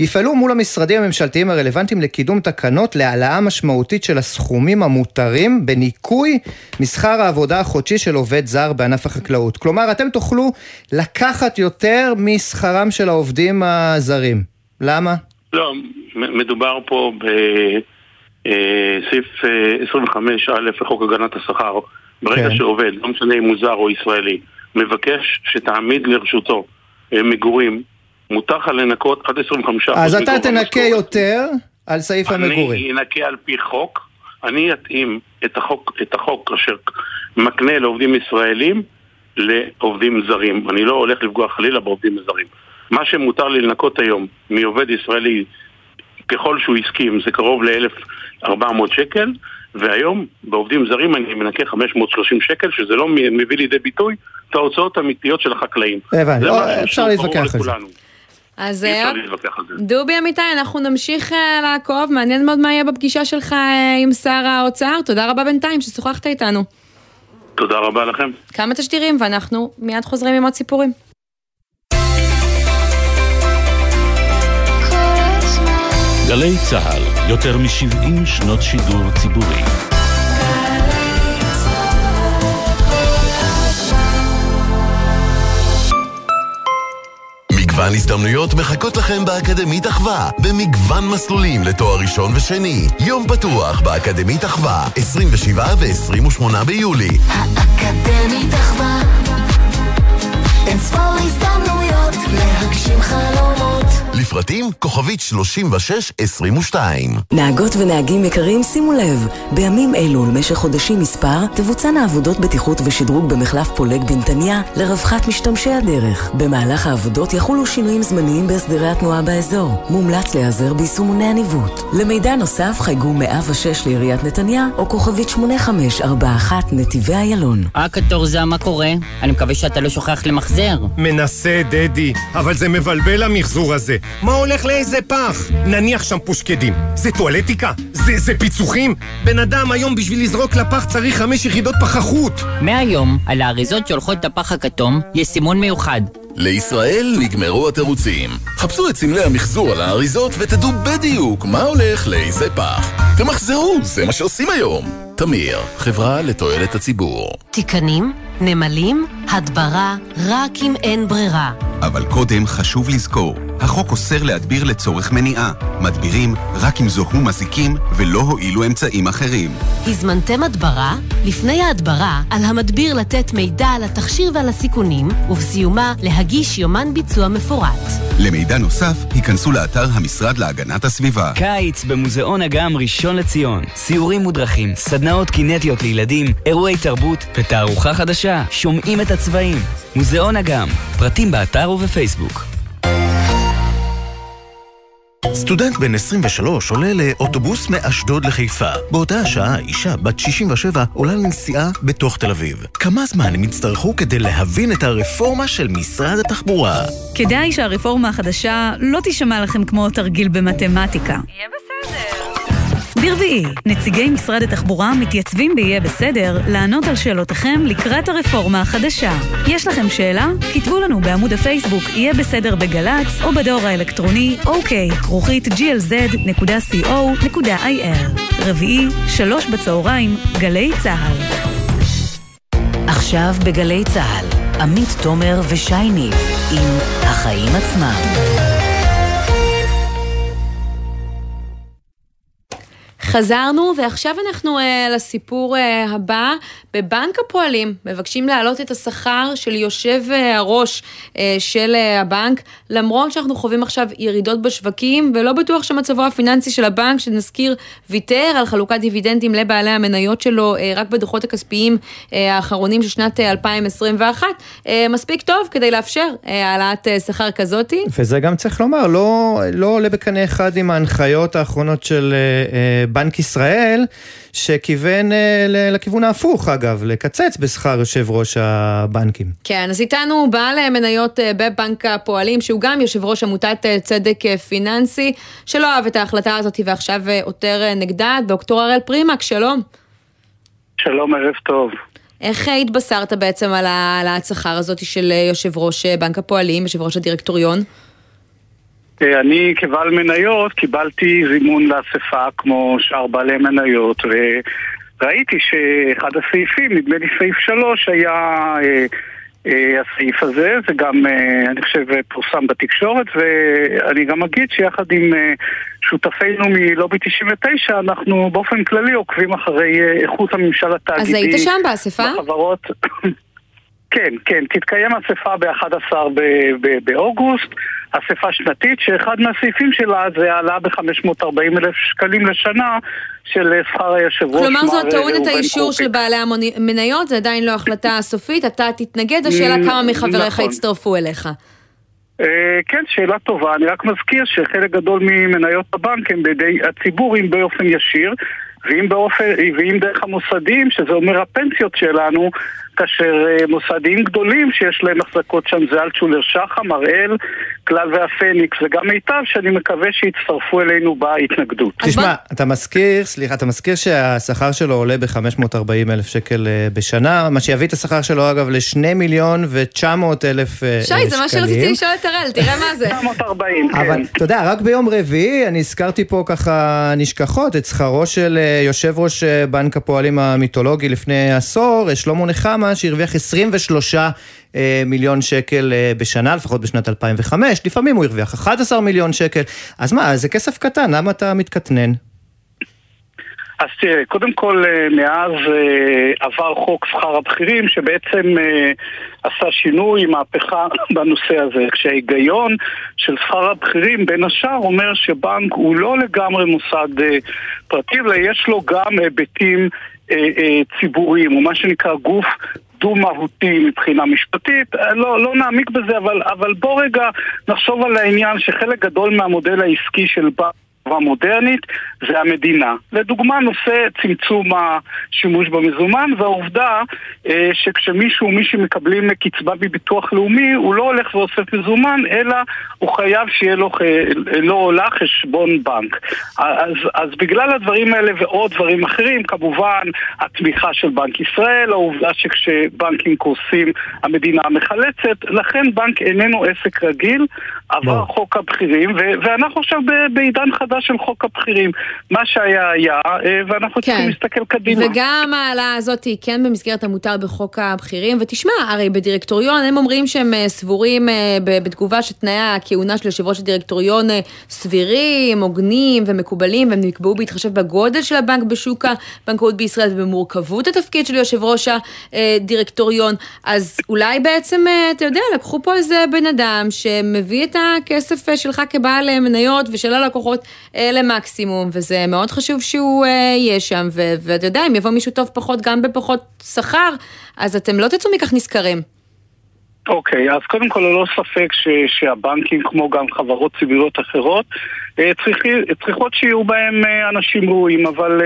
יפעלו מול המשרדים הממשלתיים הרלוונטיים לקידום תקנות להעלאה משמעותית של הסכומים המותרים בניכוי משכר העבודה החודשי של עובד זר בענף החקלאות. כלומר, אתם תוכלו לקחת יותר משכרם של העובדים הזרים. למה? לא, מדובר פה ב... אה, סעיף 25א אה, לחוק הגנת השכר, ברגע כן. שעובד, לא משנה אם הוא זר או ישראלי, מבקש שתעמיד לרשותו אה, מגורים, מותר לך לנקות עד 25% אז אתה תנקה יותר על סעיף אני המגורים. אני אנקה על פי חוק, אני אתאים את החוק, את החוק אשר מקנה לעובדים ישראלים לעובדים זרים. אני לא הולך לפגוע חלילה בעובדים זרים. מה שמותר לי לנקות היום מעובד ישראלי ככל שהוא הסכים, זה קרוב ל-1,400 שקל, והיום בעובדים זרים אני מנקה 530 שקל, שזה לא מביא לידי ביטוי את ההוצאות האמיתיות של החקלאים. הבנתי, אפשר להתווכח על זה. אז אה, דובי אמיתי, אנחנו נמשיך אה, לעקוב, מעניין מאוד מה יהיה בפגישה שלך אה, עם שר האוצר. תודה רבה בינתיים ששוחחת איתנו. תודה רבה לכם. כמה תשדירים, ואנחנו מיד חוזרים עם עוד סיפורים. גלי צה"ל, יותר מ-70 שנות שידור ציבורי. מגוון הזדמנויות מחכות לכם באקדמית אחווה, במגוון מסלולים לתואר ראשון ושני. יום פתוח באקדמית אחווה, 27 ו-28 ביולי. האקדמית אחווה, אין ספור הזדמנויות להגשים חלומות. לפרטים כוכבית 3622. נהגות ונהגים יקרים, שימו לב, בימים אלו ולמשך חודשים מספר, תבוצענה עבודות בטיחות ושדרוג במחלף פולג בנתניה לרווחת משתמשי הדרך. במהלך העבודות יחולו שינויים זמניים בהסדרי התנועה באזור. מומלץ להיעזר ביישומוני הניווט. למידע נוסף חייגו 106 לעיריית נתניה או כוכבית 8541 נתיבי איילון. אה, קטורזה, מה קורה? אני מקווה שאתה לא שוכח למחזר. מנסה, דדי, אבל זה מבלבל המחזור הזה. מה הולך לאיזה פח? נניח שם פושקדים. זה טואלטיקה? זה, זה פיצוחים? בן אדם היום בשביל לזרוק לפח צריך חמש יחידות פחחות. מהיום, על האריזות שהולכות לפח הכתום, יש סימון מיוחד. לישראל נגמרו התירוצים. חפשו את סמלי המחזור על האריזות ותדעו בדיוק מה הולך לאיזה פח. תמחזרו, זה מה שעושים היום. תמיר, חברה לתועלת הציבור. תיקנים, נמלים, הדברה, רק אם אין ברירה. אבל קודם חשוב לזכור, החוק אוסר להדביר לצורך מניעה. מדבירים רק אם זוהו מזיקים ולא הועילו אמצעים אחרים. הזמנתם הדברה? לפני ההדברה, על המדביר לתת מידע על התכשיר ועל הסיכונים, ובסיומה להגיש יומן ביצוע מפורט. למידע נוסף, היכנסו לאתר המשרד להגנת הסביבה. קיץ במוזיאון אגם ראשון לציון. סיורים מודרכים, סדנאות קינטיות לילדים, אירועי תרבות ותערוכה חדשה. שומעים את הצבעים. מוזיאון אגם, פרטים באתר ובפייסבוק. סטודנט בן 23 עולה לאוטובוס מאשדוד לחיפה. באותה השעה אישה בת 67 עולה לנסיעה בתוך תל אביב. כמה זמן הם יצטרכו כדי להבין את הרפורמה של משרד התחבורה? כדאי שהרפורמה החדשה לא תישמע לכם כמו תרגיל במתמטיקה. יהיה בסדר. ברביעי, נציגי משרד התחבורה מתייצבים ב"יהיה בסדר" לענות על שאלותיכם לקראת הרפורמה החדשה. יש לכם שאלה? כתבו לנו בעמוד הפייסבוק "יהיה בסדר" בגל"צ או בדואר האלקטרוני אוקיי, כרוכית glz.co.il. רביעי, שלוש בצהריים, גלי צה"ל. עכשיו בגלי צה"ל, עמית תומר ושי ניב עם החיים עצמם. חזרנו, ועכשיו אנחנו uh, לסיפור uh, הבא. בבנק הפועלים מבקשים להעלות את השכר של יושב uh, הראש uh, של uh, הבנק, למרות שאנחנו חווים עכשיו ירידות בשווקים, ולא בטוח שמצבו הפיננסי של הבנק, שנזכיר, ויתר על חלוקת דיבידנדים לבעלי המניות שלו uh, רק בדוחות הכספיים uh, האחרונים של שנת uh, 2021, uh, מספיק טוב כדי לאפשר uh, העלאת uh, שכר כזאתי. וזה גם צריך לומר, לא, לא עולה בקנה אחד עם ההנחיות האחרונות של uh, בנק... בנק ישראל, שכיוון לכיוון ההפוך אגב, לקצץ בשכר יושב ראש הבנקים. כן, אז איתנו בעל מניות בבנק הפועלים, שהוא גם יושב ראש עמותת צדק פיננסי, שלא אהב את ההחלטה הזאת ועכשיו עותר נגדה, דוקטור הראל פרימק, שלום. שלום, ערב טוב. איך התבשרת בעצם על העלאת שכר הזאת של יושב ראש בנק הפועלים, יושב ראש הדירקטוריון? אה, אני כבעל מניות קיבלתי זימון לאספה כמו שאר בעלי מניות וראיתי שאחד הסעיפים, נדמה לי סעיף שלוש, היה אה, אה, הסעיף הזה, זה גם, אה, אני חושב, פורסם בתקשורת ואני גם אגיד שיחד עם אה, שותפינו מלובי 99 אנחנו באופן כללי עוקבים אחרי אה, איכות הממשל התאגידי. אז היית שם באספה? בחברות... כן, כן, תתקיים אספה ב-11 באוגוסט, אספה שנתית, שאחד מהסעיפים שלה זה העלאה ב-540 אלף שקלים לשנה של שכר היושב ראש. כלומר זאת טעון את האישור של בעלי המניות, זה עדיין לא החלטה סופית, אתה תתנגד, השאלה כמה מחבריך נכון. יצטרפו אליך. אה, כן, שאלה טובה. אני רק מזכיר שחלק גדול ממניות הבנק הם בידי הציבור, אם באופן ישיר, ואם, באופן, ואם דרך המוסדים, שזה אומר הפנסיות שלנו, כאשר אה, מוסדיים גדולים שיש להם החזקות שם זה אלטשולר שחם, הראל, כלל והפניקס וגם מיטב, שאני מקווה שיצטרפו אלינו בהתנגדות. תשמע, אתה מזכיר, סליחה, אתה מזכיר שהשכר שלו עולה ב-540 אלף שקל אה, בשנה, מה שיביא את השכר שלו אגב ל-2 מיליון ו-900 אלף שקלים. שי, זה מה שרציתי לשאול את הראל, תראה מה זה. 940, כן. אבל אתה יודע, רק ביום רביעי אני הזכרתי פה ככה נשכחות את שכרו של אה, יושב ראש בנק הפועלים המיתולוגי לפני עשור, שלמה נחמה. כמה שהרוויח 23 אה, מיליון שקל אה, בשנה, לפחות בשנת 2005, לפעמים הוא הרוויח 11 מיליון שקל. אז מה, זה כסף קטן, למה אתה מתקטנן? אז תראה, קודם כל אה, מאז עבר חוק שכר הבכירים שבעצם עשה שינוי, מהפכה בנושא הזה, כשההיגיון של שכר הבכירים בין השאר אומר שבנק הוא לא לגמרי מוסד פרטי, אלא יש לו גם היבטים ציבוריים, הוא מה שנקרא גוף דו-מהותי מבחינה משפטית. אה, לא, לא נעמיק בזה, אבל, אבל בוא רגע נחשוב על העניין שחלק גדול מהמודל העסקי של חברה מודרנית זה המדינה. לדוגמה, נושא צמצום השימוש במזומן והעובדה אה, שכשמישהו, מישהו מקבלים קצבה מביטוח לאומי, הוא לא הולך ואוסף מזומן, אלא הוא חייב שיהיה לו, לא עולה חשבון בנק. אז, אז בגלל הדברים האלה ועוד דברים אחרים, כמובן התמיכה של בנק ישראל, העובדה שכשבנקים קורסים המדינה מחלצת, לכן בנק איננו עסק רגיל, עבר לא. חוק הבכירים, ואנחנו עכשיו בעידן חדש. של חוק הבכירים. מה שהיה היה, אה, ואנחנו כן. צריכים להסתכל קדימה. וגם ההעלאה הזאת היא כן במסגרת המותר בחוק הבכירים, ותשמע, הרי בדירקטוריון הם אומרים שהם אה, סבורים אה, בתגובה שתנאי הכהונה של יושב ראש הדירקטוריון סבירים, הוגנים ומקובלים, והם נקבעו בהתחשב בגודל של הבנק בשוק הבנקאות בישראל ובמורכבות התפקיד של יושב ראש הדירקטוריון. אז אולי בעצם, אתה יודע, לקחו פה איזה בן אדם שמביא את הכסף שלך כבעל מניות ושל הלקוחות למקסימום, וזה מאוד חשוב שהוא אה, יהיה שם, ואתה יודע, אם יבוא מישהו טוב פחות, גם בפחות שכר, אז אתם לא תצאו מכך נשכרים. אוקיי, okay, אז קודם כל ללא ספק ש, שהבנקים, כמו גם חברות ציבוריות אחרות, אה, צריכי, צריכות שיהיו בהם אנשים ראויים, אבל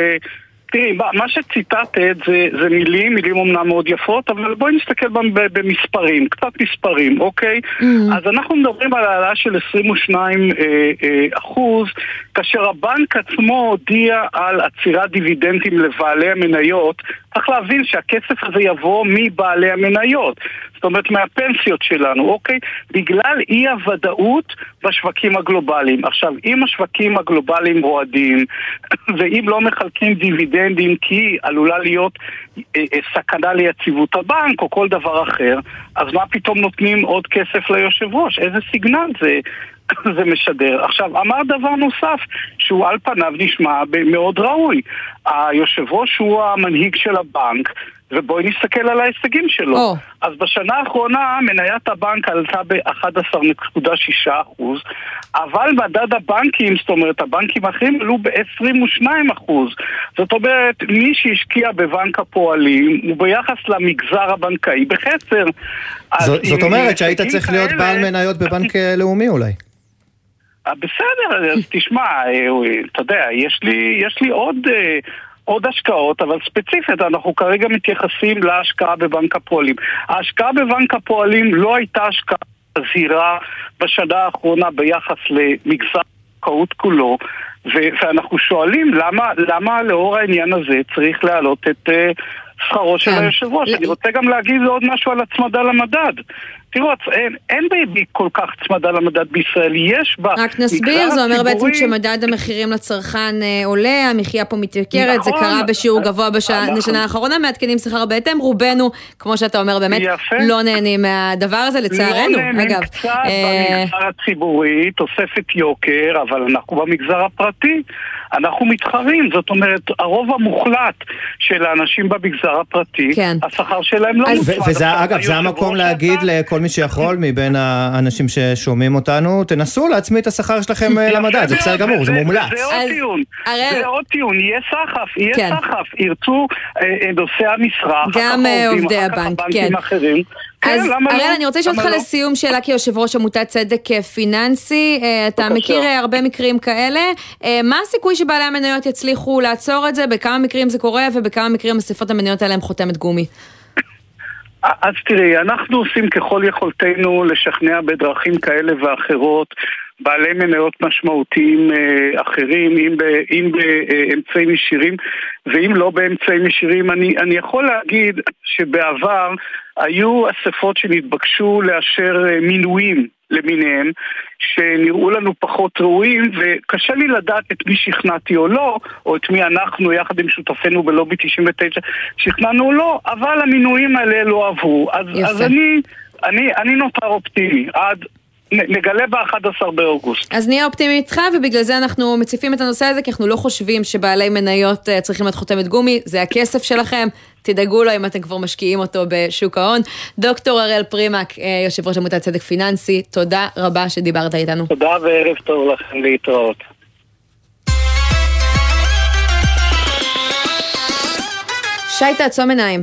תראי, מה שציטטת זה, זה מילים, מילים אמנם מאוד יפות, אבל בואי נסתכל במספרים, קצת מספרים, אוקיי? Mm-hmm. אז אנחנו מדברים על העלאה של 22 אה, אה, אחוז, כאשר הבנק עצמו הודיע על עצירת דיבידנדים לבעלי המניות, צריך להבין שהכסף הזה יבוא מבעלי המניות. זאת אומרת מהפנסיות שלנו, אוקיי? בגלל אי הוודאות בשווקים הגלובליים. עכשיו, אם השווקים הגלובליים רועדים, ואם לא מחלקים דיבידנדים כי עלולה להיות אה, אה, סכנה ליציבות הבנק או כל דבר אחר, אז מה פתאום נותנים עוד כסף ליושב ראש? איזה סיגנל זה? זה משדר. עכשיו, אמר דבר נוסף, שהוא על פניו נשמע מאוד ראוי. היושב ראש הוא המנהיג של הבנק, ובואי נסתכל על ההישגים שלו. Oh. אז בשנה האחרונה מניית הבנק עלתה ב-11.6%, אבל מדד הבנקים, זאת אומרת הבנקים האחרים עלו ב-22%. זאת אומרת, מי שהשקיע בבנק הפועלים הוא ביחס למגזר הבנקאי בחסר. זאת, זאת אומרת שהיית צריך להיות בעל מניות בבנק לאומי אולי. בסדר, אז תשמע, אתה יודע, יש לי, יש לי עוד... עוד השקעות, אבל ספציפית אנחנו כרגע מתייחסים להשקעה בבנק הפועלים. ההשקעה בבנק הפועלים לא הייתה השקעה זהירה בשנה האחרונה ביחס למגזר הבנקאות כולו, ואנחנו שואלים למה, למה לאור העניין הזה צריך להעלות את uh, שכרו של כן. היושב ראש. אני רוצה גם להגיד עוד משהו על הצמדה למדד. תראו, אין, אין בי כל כך צמדה למדד בישראל, יש בה... רק נסביר, זה אומר בעצם שמדד המחירים לצרכן אה, עולה, המחיה פה מתייקרת, נכון, זה קרה בשיעור גבוה בשנה נכון. האחרונה, מעדכנים שכר בהתאם, רובנו, כמו שאתה אומר, באמת יפה. לא נהנים מהדבר הזה, לצערנו, לא נהנים אגב. קצת אה... במגזר הציבורי, תוספת יוקר, אבל אנחנו במגזר הפרטי, אנחנו מתחרים, זאת אומרת, הרוב המוחלט של האנשים במגזר הפרטי, כן. השכר שלהם לא מוצמד. וזה, אגב, זה המקום להגיד לכל... כל מי שיכול מבין האנשים ששומעים אותנו, תנסו להצמיד את השכר שלכם אה, למדד, זה בסדר גמור, זה מומלץ. זה עוד טיעון, זה עוד טיעון, יהיה סחף, יהיה כן. סחף, ירצו אה, אה, נושאי המשרה, גם עובדי הבנק, כן. אז אראל, אני רוצה לשאול אותך לא? לסיום שאלה כיושב ראש עמותת צדק פיננסי, אתה מכיר הרבה מקרים כאלה, מה הסיכוי שבעלי המניות יצליחו לעצור את זה, בכמה מקרים זה קורה ובכמה מקרים אספות המניות האלה הם חותמת גומי? אז תראי, אנחנו עושים ככל יכולתנו לשכנע בדרכים כאלה ואחרות בעלי מניות משמעותיים אה, אחרים, אם, אם באמצעים ישירים ואם לא באמצעים ישירים. אני, אני יכול להגיד שבעבר היו אספות שנתבקשו לאשר אה, מינויים למיניהם, שנראו לנו פחות ראויים, וקשה לי לדעת את מי שכנעתי או לא, או את מי אנחנו, יחד עם שותפינו בלובי 99, שכנענו או לא, אבל המינויים האלה לא עברו. אז, אז אני, אני, אני נותר אופטימי עד נגלה ב-11 באוגוסט. אז נהיה אופטימי איתך, ובגלל זה אנחנו מציפים את הנושא הזה, כי אנחנו לא חושבים שבעלי מניות אה, צריכים להיות חותמת גומי, זה הכסף שלכם, תדאגו לו אם אתם כבר משקיעים אותו בשוק ההון. דוקטור אראל פרימק, אה, יושב ראש עמותת צדק פיננסי, תודה רבה שדיברת איתנו. תודה וערב טוב לכם להתראות. שי, תעצום עיניים.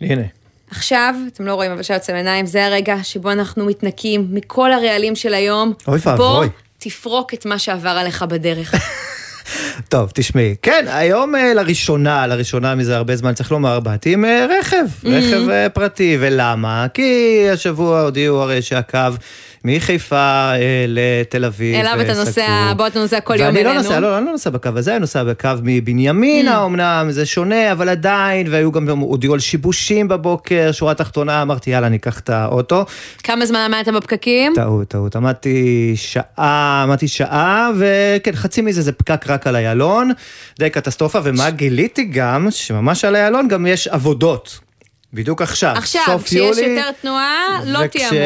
הנה. עכשיו, אתם לא רואים אבל שיוצא עיניים, זה הרגע שבו אנחנו מתנקים מכל הרעלים של היום. אוי ואבוי. בוא תפרוק את מה שעבר עליך בדרך. טוב, תשמעי, כן, היום אה, לראשונה, לראשונה מזה הרבה זמן, צריך לומר, באתי עם אה, רכב, רכב אה, פרטי, ולמה? כי השבוע הודיעו הרי שהקו מחיפה אה, לתל אביב. אליו אתה נוסע, בוא אתה נוסע כל יום אלינו. ואני לא נוסע, לא, אני לא נוסע בקו הזה, אני נוסע בקו מבנימינה, mm. אמנם זה שונה, אבל עדיין, והיו גם, הודיעו על שיבושים בבוקר, שורה תחתונה, אמרתי, יאללה, אני אקח את האוטו. כמה זמן עמדת בפקקים? טעות, טעות, עמדתי שעה, עמדתי שעה, וכן, חצי מזה זה פקק רק על איילון, די קטסטרופה, ומה גיליתי גם, שממש על איילון גם יש עבודות. בדיוק עכשיו, עכשיו, סוף יולי. עכשיו, כשיש יותר תנועה, לא תיאמו.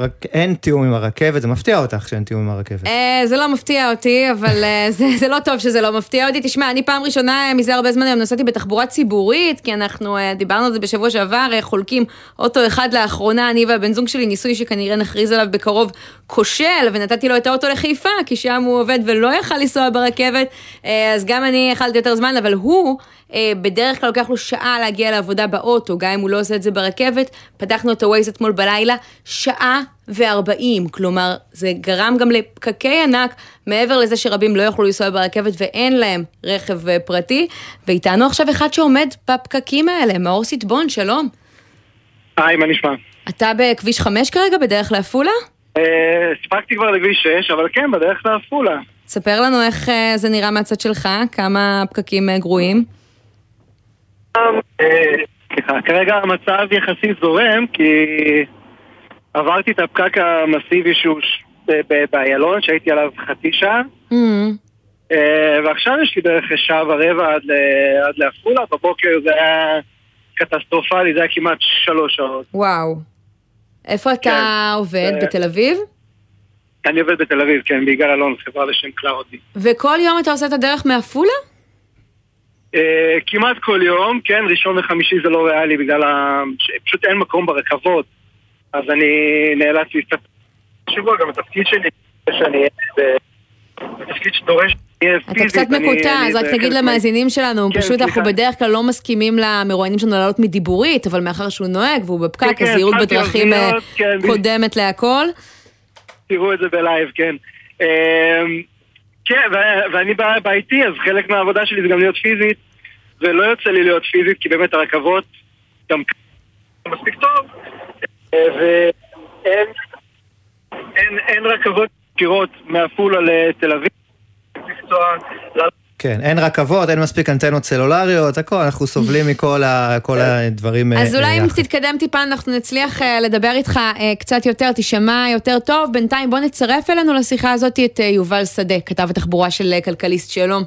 וכשאין תיאום עם הרכבת, זה מפתיע אותך שאין תיאום עם הרכבת. אה, זה לא מפתיע אותי, אבל אה, זה, זה לא טוב שזה לא מפתיע אותי. תשמע, אני פעם ראשונה אה, מזה הרבה זמן היום נסעתי בתחבורה ציבורית, כי אנחנו אה, דיברנו על זה בשבוע שעבר, אה, חולקים אוטו אחד לאחרונה, אני והבן זוג שלי, ניסוי שכנראה נכריז עליו בקרוב כושל, ונתתי לו את האוטו לחיפה, כי שם הוא עובד ולא יכל לנסוע ברכבת, אה, אז גם אני יכלתי יותר זמן, אבל הוא... אה, בדרך כלל לוקח לו שעה להגיע לעבודה באוטו, גם אם הוא לא עושה את זה ברכבת. פתחנו את הווייז אתמול בלילה, שעה וארבעים, כלומר, זה גרם גם לפקקי ענק, מעבר לזה שרבים לא יוכלו לנסוע ברכבת ואין להם רכב אה, פרטי. ואיתנו עכשיו אחד שעומד בפקקים האלה, מאור סיטבון, שלום. היי, מה נשמע? אתה בכביש 5 כרגע, בדרך לעפולה? אה, הספקתי כבר לכביש 6, אבל כן, בדרך לעפולה. ספר לנו איך זה נראה מהצד שלך, כמה פקקים גרועים. סליחה, כרגע המצב יחסית זורם, כי עברתי את הפקק המסיבי שהוא באיילון, שהייתי עליו חצי שעה. Mm. אה, ועכשיו יש לי בערך שעה ורבע עד לעפולה, בבוקר זה היה קטסטרופלי, זה היה כמעט שלוש שעות. וואו. איפה אתה כן. עובד? בתל אביב? אני עובד בתל אביב, כן, ביגאל אלון, חברה לשם קלאודי. וכל יום אתה עושה את הדרך מעפולה? אה, כמעט כל יום, כן, ראשון וחמישי זה לא ריאלי בגלל ה... פשוט אין מקום ברכבות, אז אני נאלץ להסתכל. שבוע גם התפקיד שלי, שאני אהיה בתפקיד שדורש... אתה קצת מקוטע, אז רק תגיד למאזינים שלנו, כן, פשוט אנחנו בדרך כלל לא מסכימים למרואיינים שלנו לעלות מדיבורית, אבל מאחר שהוא נוהג והוא בפקק, כן, אז זהירות בדרכים אה, קודמת להכל. תראו את זה בלייב, כן. כן, ואני ב-IT, אז חלק מהעבודה שלי זה גם להיות פיזית, ולא יוצא לי להיות פיזית, כי באמת הרכבות גם מספיק טוב, ואין אין רכבות ישירות מעפולה לתל אביב. כן, אין רכבות, אין מספיק אנטנות סלולריות, הכל, אנחנו סובלים מכל ה, כל הדברים אז אולי אם תתקדם טיפה, אנחנו נצליח לדבר איתך קצת יותר, תשמע יותר טוב. בינתיים בוא נצרף אלינו לשיחה הזאת את יובל שדה, כתב התחבורה של כלכליסט. שלום.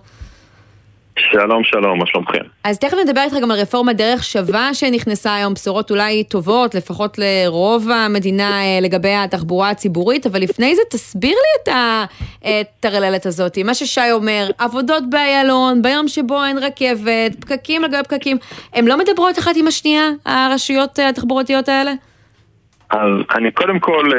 שלום, שלום, מה שלומכם? אז תכף נדבר איתך גם על רפורמה דרך שווה שנכנסה היום, בשורות אולי טובות, לפחות לרוב המדינה לגבי התחבורה הציבורית, אבל לפני זה תסביר לי את הטרללת הזאת, מה ששי אומר, עבודות באיילון, ביום שבו אין רכבת, פקקים לגבי פקקים, הן לא מדברות אחת עם השנייה, הרשויות התחבורתיות האלה? אז אני קודם כל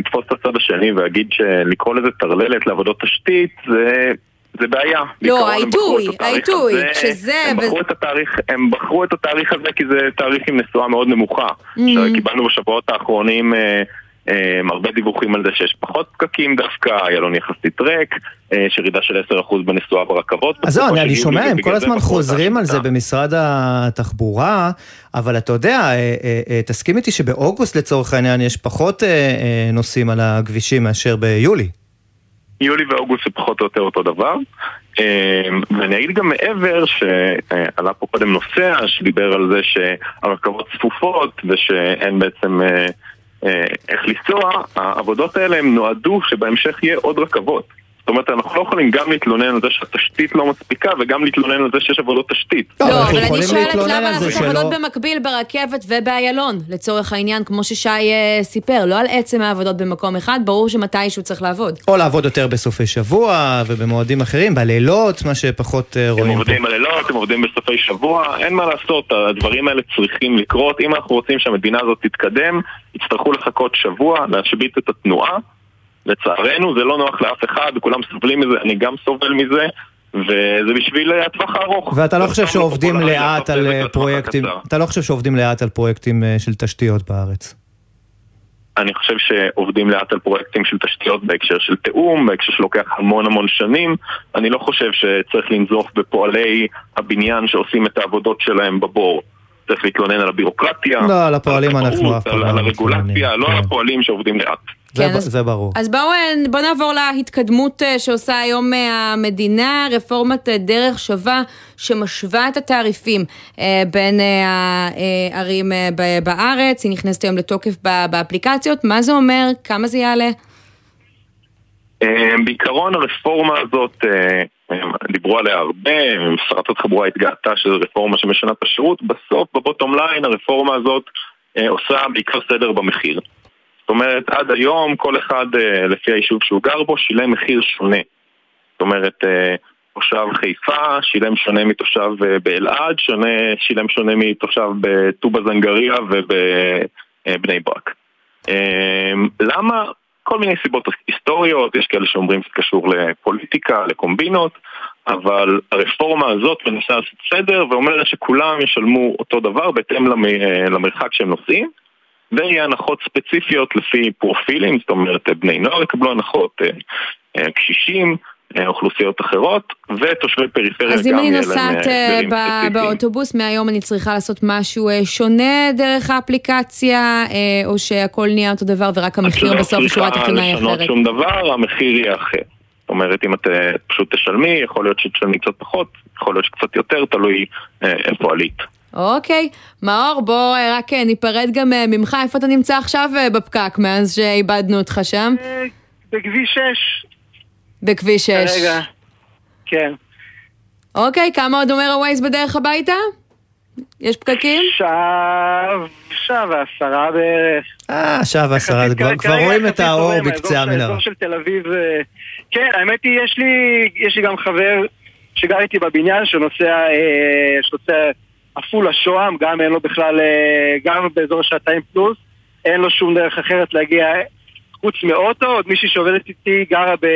אתפוס את הצד השני ואגיד שלקרוא לזה טרללת לעבודות תשתית זה זה בעיה. לא, העיתוי, העיתוי, שזה... הם בחרו, את התאריך, הם בחרו את התאריך הזה כי זה תאריך עם נסועה מאוד נמוכה. Mm. קיבלנו בשבועות האחרונים אה, אה, הרבה דיווחים על זה שיש פחות פקקים דווקא, איילון יחסית ריק, אה, יש ירידה של 10% בנסועה ברכבות. אז זהו, אני, אני שומע, הם כל הזמן חוזרים על זה במשרד התחבורה, אבל אתה יודע, אה, אה, אה, תסכים איתי שבאוגוסט לצורך העניין יש פחות אה, אה, נוסעים על הכבישים מאשר ביולי. יולי ואוגוסט זה פחות או יותר אותו דבר. ואני אגיד גם מעבר שעלה פה קודם נוסע שדיבר על זה שהרכבות צפופות ושאין בעצם איך לנסוע, העבודות האלה הם נועדו שבהמשך יהיה עוד רכבות. אומרת, אנחנו לא יכולים גם להתלונן על זה שהתשתית לא מספיקה וגם להתלונן על זה שיש עבודות תשתית. לא, אבל אני שואלת למה אנחנו עבודות במקביל ברכבת ובאיילון, לצורך העניין, כמו ששי סיפר, לא על עצם העבודות במקום אחד, ברור שמתישהו צריך לעבוד. או לעבוד יותר בסופי שבוע ובמועדים אחרים, בלילות, מה שפחות רואים פה. הם עובדים בלילות, הם עובדים בסופי שבוע, אין מה לעשות, הדברים האלה צריכים לקרות. אם אנחנו רוצים שהמדינה הזאת תתקדם, יצטרכו לחכות שבוע, להשבית את התנועה. לצערנו זה לא נוח לאף אחד, כולם סובלים מזה, אני גם סובל מזה, וזה בשביל הטווח הארוך. ואתה לא חושב שעובדים לאט על פרויקטים, אתה לא חושב שעובדים לאט על פרויקטים של תשתיות בארץ? אני חושב שעובדים לאט על פרויקטים של תשתיות בהקשר של תיאום, בהקשר שלוקח המון המון שנים. אני לא חושב שצריך לנזוף בפועלי הבניין שעושים את העבודות שלהם בבור. צריך להתלונן על הבירוקרטיה, לא, על הפועלים אנחנו אף פעם לא על הרגולציה, לא על כן. הפועלים שעובדים לאט. זה, כן, זה ברור. אז בואו בוא נעבור להתקדמות אה, שעושה היום אה, המדינה, רפורמת אה, דרך שווה שמשווה את התעריפים בין הערים בארץ, היא נכנסת היום לתוקף באפליקציות, מה זה אומר, כמה זה יעלה? בעיקרון הרפורמה הזאת, דיברו עליה הרבה, שרת התחבורה התגאתה שזו רפורמה שמשנה את השירות, בסוף בבוטום ליין הרפורמה הזאת עושה בעיקר סדר במחיר. אומרת, עד היום כל אחד אה, לפי היישוב שהוא גר בו שילם מחיר שונה. זאת אומרת, אה, תושב חיפה שילם שונה מתושב אה, באלעד, שונה, שילם שונה מתושב בטובא זנגריה ובבני ברק. למה? כל מיני סיבות היסטוריות, יש כאלה שאומרים שזה קשור לפוליטיקה, לקומבינות, אבל הרפורמה הזאת מנסה לעשות סדר ואומרת שכולם ישלמו אותו דבר בהתאם למרחק שהם נוסעים. ויהיה הנחות ספציפיות לפי פרופילים, זאת אומרת בני נוער יקבלו הנחות, אה, אה, קשישים, אה, אוכלוסיות אחרות, ותושבי פריפריה גם יהיה להם הסדרים ספציפיים. אז אם אני נוסעת באוטובוס, מהיום אני צריכה לעשות משהו שונה דרך האפליקציה, או שהכל נהיה אותו דבר ורק המחיר בסוף בשורה התחתונה היא אחרת? את לא צריכה לשנות שום דבר, המחיר יהיה אחר. זאת אומרת, אם את פשוט תשלמי, יכול להיות שתשלמי קצת פחות, יכול להיות שקצת יותר, תלוי איפה עלית. אוקיי, מאור, בוא אה, רק אה, ניפרד גם אה, ממך, איפה אתה נמצא עכשיו בפקק מאז שאיבדנו אותך שם? בכביש 6. בכביש 6. רגע, כן. אוקיי, כמה עוד אומר הווייז בדרך הביתה? יש פקקים? שעה, שעה ועשרה בערך. אה, שעה ועשרה, כבר רואים את האור בקצה המנהרה. האזור של תל אביב, כן, האמת היא, יש לי גם חבר שגר איתי בבניין שנוסע, שנוסע עפולה שוהם, גם אין לו בכלל, אה, גם באזור שעתיים פלוס, אין לו שום דרך אחרת להגיע חוץ מאוטו, עוד מישהי שעובדת איתי גרה ב...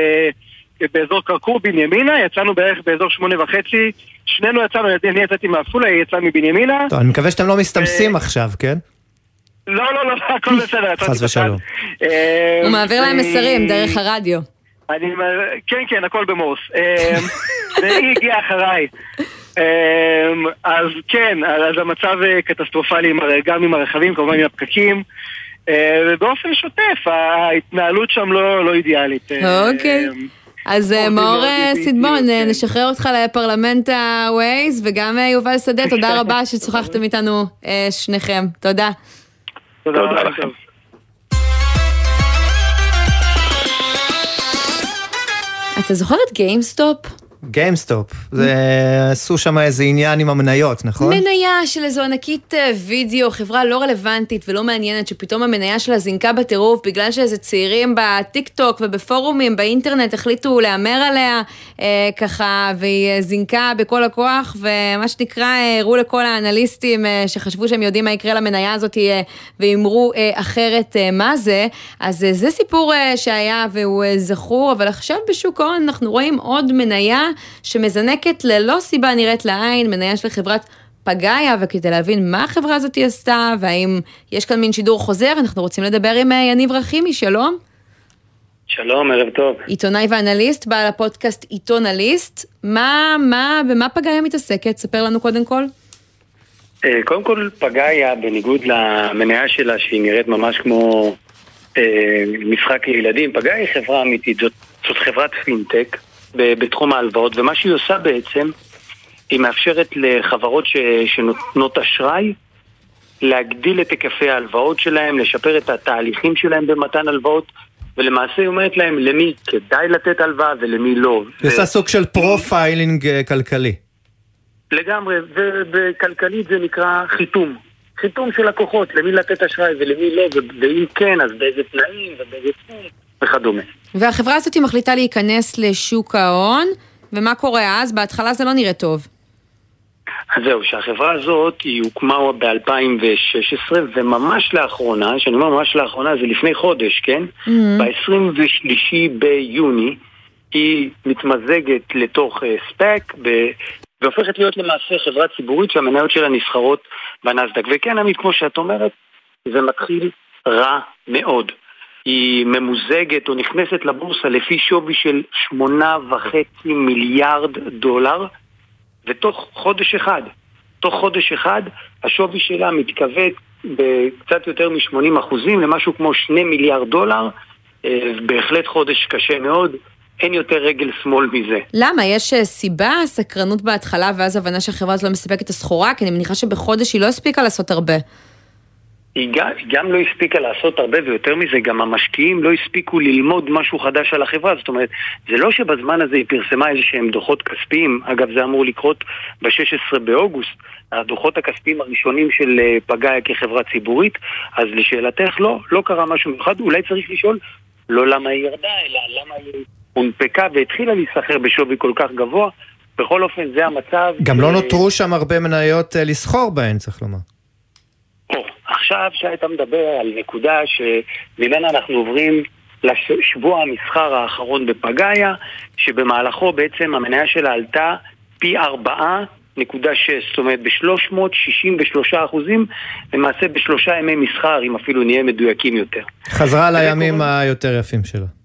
באזור כרכור בנימינה, יצאנו בערך באזור שמונה וחצי, שנינו יצאנו, אני יצאתי מעפולה, היא יצאה מבנימינה. טוב, אני מקווה שאתם לא מסתמסים עכשיו, כן? לא, לא, לא, הכל בסדר. חס ושלום. הוא מעביר להם מסרים דרך הרדיו. אני, כן, כן, הכל במורס. והיא הגיעה אחריי. אמ, אז כן, אז המצב קטסטרופלי גם עם הרכבים, כמובן עם הפקקים. אה, ובאופן שוטף, ההתנהלות שם לא, לא אידיאלית. אוקיי. אז אה, מאור אה, סידמון, כן. נשחרר אותך לפרלמנט הווייז, וגם יובל שדה, תודה רבה ששוחחתם איתנו שניכם. תודה. תודה לכם. אתה זוכר את גיימסטופ? גיימסטופ, זה עשו שם איזה עניין עם המניות, נכון? מניה של איזו ענקית אה, וידאו, חברה לא רלוונטית ולא מעניינת, שפתאום המניה שלה זינקה בטירוף בגלל שאיזה צעירים בטיק טוק ובפורומים באינטרנט החליטו להמר עליה אה, ככה, והיא אה, זינקה בכל הכוח, ומה שנקרא, אה, הראו לכל האנליסטים אה, שחשבו שהם יודעים מה יקרה למניה הזאת אה, והימרו אה, אחרת אה, מה זה. אז אה, זה סיפור אה, שהיה והוא אה, זכור, אבל עכשיו בשוק ההון אנחנו רואים עוד מניה. שמזנקת ללא סיבה נראית לעין, מניה של חברת פגאיה, וכדי להבין מה החברה הזאת עשתה, והאם יש כאן מין שידור חוזר, אנחנו רוצים לדבר עם אה, יניב רחימי, שלום. שלום, ערב טוב. עיתונאי ואנליסט, בעל הפודקאסט עיתונליסט. מה, מה, במה פגאיה מתעסקת? ספר לנו קודם כל. אה, קודם כל, פגאיה, בניגוד למניה שלה, שהיא נראית ממש כמו אה, משחק לילדים, פגאיה היא חברה אמיתית, זאת, זאת חברת פינטק. בתחום ההלוואות, ומה שהיא עושה בעצם, היא מאפשרת לחברות ש, שנותנות אשראי להגדיל את היקפי ההלוואות שלהם, לשפר את התהליכים שלהם במתן הלוואות, ולמעשה היא אומרת להם למי כדאי לתת הלוואה ולמי לא. היא עושה סוג של profiling אה, כלכלי. לגמרי, ובכלכלית זה נקרא חיתום. חיתום של לקוחות, למי לתת אשראי ולמי לא, ואם כן, אז באיזה תנאים ובאיזה תנאים. וכדומה. והחברה הזאת מחליטה להיכנס לשוק ההון, ומה קורה אז? בהתחלה זה לא נראה טוב. אז זהו, שהחברה הזאת היא הוקמה ב-2016 וממש לאחרונה, כשאני אומר ממש לאחרונה זה לפני חודש, כן? Mm-hmm. ב-23 ביוני היא מתמזגת לתוך uh, ספק ב- והופכת להיות למעשה חברה ציבורית שהמניות שלה נסחרות בנסדק. וכן, עמית, כמו שאת אומרת, זה מתחיל רע מאוד. היא ממוזגת או נכנסת לבורסה לפי שווי של שמונה וחצי מיליארד דולר, ותוך חודש אחד, תוך חודש אחד השווי שלה מתכווץ בקצת יותר מ-80 אחוזים למשהו כמו שני מיליארד דולר, אה, בהחלט חודש קשה מאוד. אין יותר רגל שמאל מזה. למה? יש אה, סיבה, סקרנות בהתחלה, ואז הבנה שהחברה הזאת לא מספקת את הסחורה? כי אני מניחה שבחודש היא לא הספיקה לעשות הרבה. היא גם, היא גם לא הספיקה לעשות הרבה, ויותר מזה, גם המשקיעים לא הספיקו ללמוד משהו חדש על החברה. זאת אומרת, זה לא שבזמן הזה היא פרסמה איזה שהם דוחות כספיים, אגב, זה אמור לקרות ב-16 באוגוסט, הדוחות הכספיים הראשונים של אה, פגאיה כחברה ציבורית, אז לשאלתך, לא, לא קרה משהו מיוחד. אולי צריך לשאול, לא למה היא ירדה, אלא למה היא הונפקה והתחילה להיסחר בשווי כל כך גבוה. בכל אופן, זה המצב. גם לא נותרו שם הרבה מניות אה, לסחור בהן, צריך לומר. עכשיו שהיית מדבר על נקודה שממנה אנחנו עוברים לשבוע המסחר האחרון בפגאיה, שבמהלכו בעצם המניה שלה עלתה פי ארבעה נקודה שש, זאת אומרת ב-363 אחוזים, למעשה בשלושה ימי מסחר, אם אפילו נהיה מדויקים יותר. חזרה לימים היותר יפים שלה.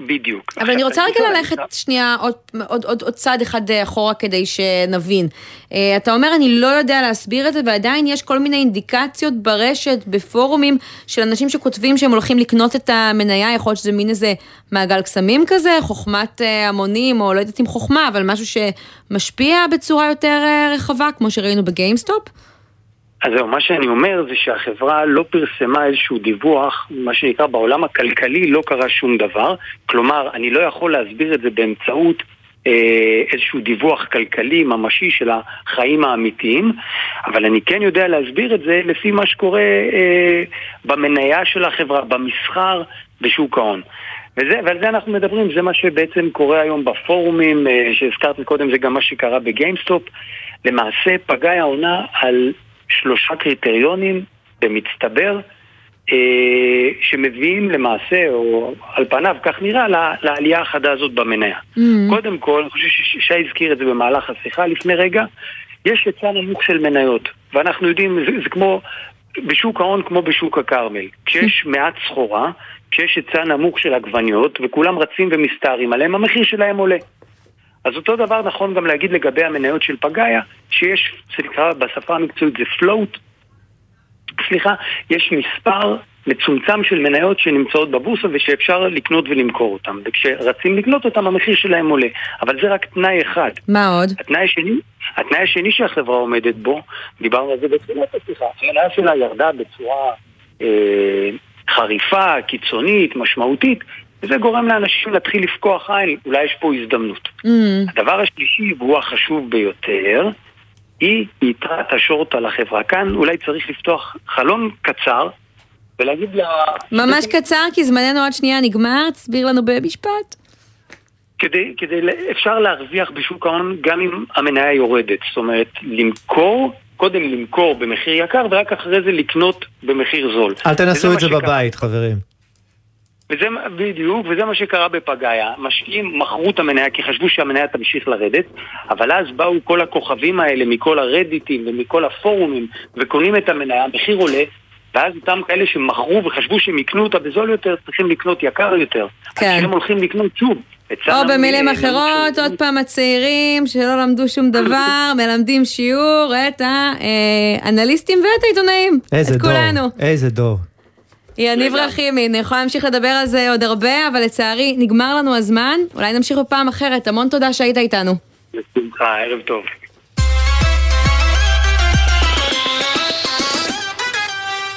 בדיוק. אבל אני רוצה רגע ללכת שנייה עוד, עוד, עוד, עוד צעד אחד אחורה כדי שנבין. אה, אתה אומר, אני לא יודע להסביר את זה, ועדיין יש כל מיני אינדיקציות ברשת, בפורומים של אנשים שכותבים שהם הולכים לקנות את המניה, יכול להיות שזה מין איזה מעגל קסמים כזה, חוכמת אה, המונים, או לא יודעת אם חוכמה, אבל משהו שמשפיע בצורה יותר אה, רחבה, כמו שראינו בגיימסטופ? אז זהו, מה שאני אומר זה שהחברה לא פרסמה איזשהו דיווח, מה שנקרא בעולם הכלכלי לא קרה שום דבר. כלומר, אני לא יכול להסביר את זה באמצעות אה, איזשהו דיווח כלכלי ממשי של החיים האמיתיים, אבל אני כן יודע להסביר את זה לפי מה שקורה אה, במניה של החברה, במסחר, בשוק ההון. וזה, ועל זה אנחנו מדברים, זה מה שבעצם קורה היום בפורומים אה, שהזכרת קודם, זה גם מה שקרה בגיימסטופ. למעשה פגאיה עונה על שלושה קריטריונים במצטבר אה, שמביאים למעשה, או על פניו, כך נראה, לה, לעלייה החדה הזאת במניה. Mm-hmm. קודם כל, אני חושב ששי הזכיר את זה במהלך השיחה לפני רגע, יש היצע נמוך של מניות, ואנחנו יודעים, זה, זה כמו בשוק ההון כמו בשוק הכרמל. כשיש מעט סחורה, כשיש היצע נמוך של עגבניות, וכולם רצים ומסתערים עליהם, המחיר שלהם עולה. אז אותו דבר נכון גם להגיד לגבי המניות של פגאיה, שיש, זה נקרא בשפה המקצועית זה float, סליחה, יש מספר מצומצם של מניות שנמצאות בבורסה ושאפשר לקנות ולמכור אותן. וכשרצים לקנות אותן המחיר שלהם עולה. אבל זה רק תנאי אחד. מה עוד? התנאי השני, התנאי השני שהחברה עומדת בו, דיברנו על זה בתחילת השיחה, המניה שלה ירדה בצורה אה, חריפה, קיצונית, משמעותית, וזה גורם לאנשים להתחיל לפקוח עין, אולי יש פה הזדמנות. Mm. הדבר השלישי, והוא החשוב ביותר, היא יתרת השורט על החברה. כאן אולי צריך לפתוח חלון קצר ולהגיד לה... ממש קצר, כי זמננו עוד שנייה נגמר, תסביר לנו במשפט. כדי, כדי, אפשר להרוויח בשוק ההון גם אם המניה יורדת. זאת אומרת, למכור, קודם למכור במחיר יקר ורק אחרי זה לקנות במחיר זול. אל תנסו את זה בבית, חברים. וזה בדיוק, וזה מה שקרה בפגאיה. משקיעים מכרו את המניה כי חשבו שהמניה תמשיך לרדת, אבל אז באו כל הכוכבים האלה מכל הרדיטים ומכל הפורומים וקונים את המניה, המחיר עולה, ואז אותם כאלה שמכרו וחשבו שהם יקנו אותה בזול יותר, צריכים לקנות יקר יותר. כן. אז כשהם הולכים לקנות שוב. או במילים אחרות, עוד פעם הצעירים שלא למדו שום דבר, מלמדים שיעור את האנליסטים ואת העיתונאים. איזה את דור, כולנו. איזה דור. יניב רחימי, אני יכולה להמשיך לדבר על זה עוד הרבה, אבל לצערי נגמר לנו הזמן, אולי נמשיך בפעם אחרת. המון תודה שהיית איתנו. בשמחה, ערב טוב.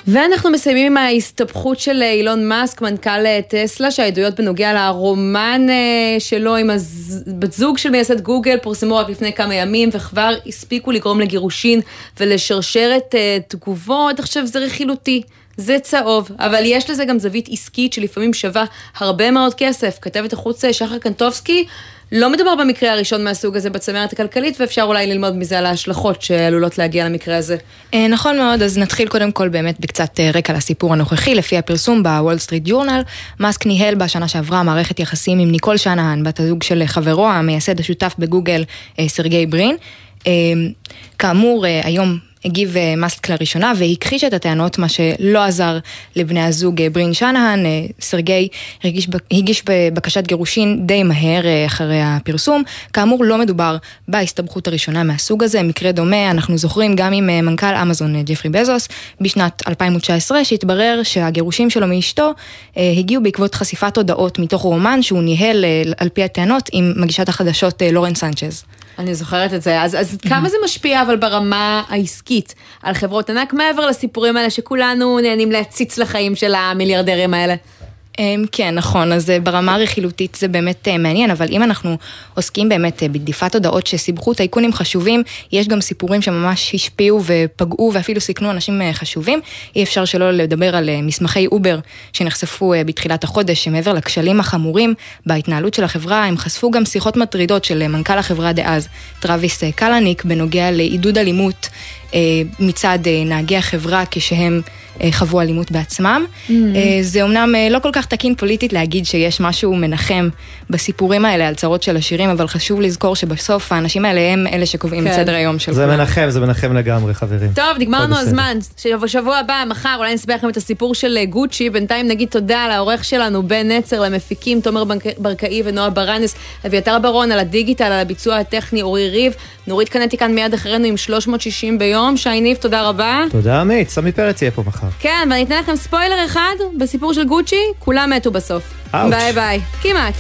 ואנחנו מסיימים עם ההסתבכות של אילון מאסק, מנכ"ל טסלה, שהעדויות בנוגע לרומן שלו עם בת זוג של מייסד גוגל פורסמו רק לפני כמה ימים, וכבר הספיקו לגרום לגירושין ולשרשרת תגובות. עכשיו זה רכילותי. זה צהוב, אבל יש לזה גם זווית עסקית שלפעמים שווה הרבה מאוד כסף. כתבת החוץ שחר קנטובסקי, לא מדובר במקרה הראשון מהסוג הזה בצמרת הכלכלית, ואפשר אולי ללמוד מזה על ההשלכות שעלולות להגיע למקרה הזה. נכון מאוד, אז נתחיל קודם כל באמת בקצת רקע לסיפור הנוכחי. לפי הפרסום בוול סטריט ג'ורנל, מאסק ניהל בשנה שעברה מערכת יחסים עם ניקול שנהן, בת הזוג של חברו, המייסד השותף בגוגל, סרגי ברין. כאמור, היום הגיב מאסק לראשונה והכחיש את הטענות, מה שלא עזר לבני הזוג ברין שנהן. סרגי הגיש, הגיש בקשת גירושין די מהר אחרי הפרסום. כאמור, לא מדובר בהסתבכות הראשונה מהסוג הזה, מקרה דומה, אנחנו זוכרים גם עם מנכ"ל אמזון ג'פרי בזוס, בשנת 2019, שהתברר שהגירושים שלו מאשתו הגיעו בעקבות חשיפת הודעות מתוך רומן שהוא ניהל על פי הטענות עם מגישת החדשות לורן סנצ'ז. אני זוכרת את זה. אז, אז כמה זה משפיע אבל ברמה העסקית על חברות ענק מעבר לסיפורים האלה שכולנו נהנים להציץ לחיים של המיליארדרים האלה? כן, נכון, אז ברמה הרכילותית זה באמת מעניין, אבל אם אנחנו עוסקים באמת בדליפת הודעות שסיבכו טייקונים חשובים, יש גם סיפורים שממש השפיעו ופגעו ואפילו סיכנו אנשים חשובים. אי אפשר שלא לדבר על מסמכי אובר שנחשפו בתחילת החודש, שמעבר לכשלים החמורים בהתנהלות של החברה, הם חשפו גם שיחות מטרידות של מנכ"ל החברה דאז, טרוויס קלניק, בנוגע לעידוד אלימות מצד נהגי החברה כשהם חוו אלימות בעצמם. Mm-hmm. זה אומנם לא כל כך תקין פוליטית להגיד שיש משהו מנחם בסיפורים האלה על צרות של עשירים, אבל חשוב לזכור שבסוף האנשים האלה הם אלה שקובעים כן. את סדר היום של זה כולם. זה מנחם, זה מנחם לגמרי, חברים. טוב, נגמרנו הזמן. שבוע הבא, מחר, אולי נספר לכם את הסיפור של גוצ'י. בינתיים נגיד תודה לעורך שלנו, בן נצר, למפיקים, תומר ברקאי ונועה ברנס, אביתר ברון, על הדיגיטל, על הביצוע הטכני, אורי ריב. נורית קנטי כאן מיד אחרינו עם 360 ביום. שי ניב, תודה רבה. תודה עמית, סמי פרץ יהיה פה מחר. כן, ואני אתן לכם ספוילר אחד בסיפור של גוצ'י, כולם מתו בסוף. אאוץ'. ביי ביי. כמעט.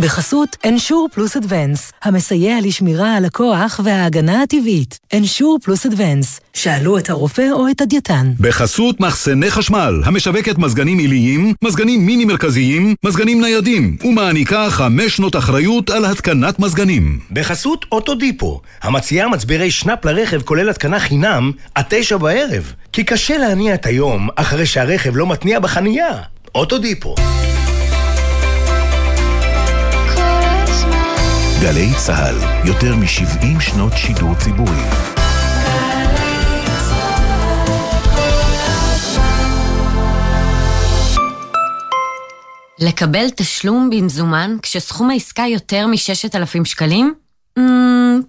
בחסות אנשור פלוס אדוונס, המסייע לשמירה על הכוח וההגנה הטבעית. אנשור פלוס אדוונס, שאלו את הרופא או את הדיאטן. בחסות מחסני חשמל, המשווקת מזגנים עיליים, מזגנים מיני מרכזיים, מזגנים ניידים, ומעניקה חמש שנות אחריות על התקנת מזגנים. בחסות אוטודיפו, המציעה מצברי שנאפ לרכב כולל התקנה חינם עד תשע בערב. כי קשה להניע את היום אחרי שהרכב לא מתניע בחנייה. אוטודיפו. גלי צה"ל, יותר מ-70 שנות שידור ציבורי. לקבל תשלום במזומן כשסכום העסקה יותר מ-6,000 שקלים? Mm,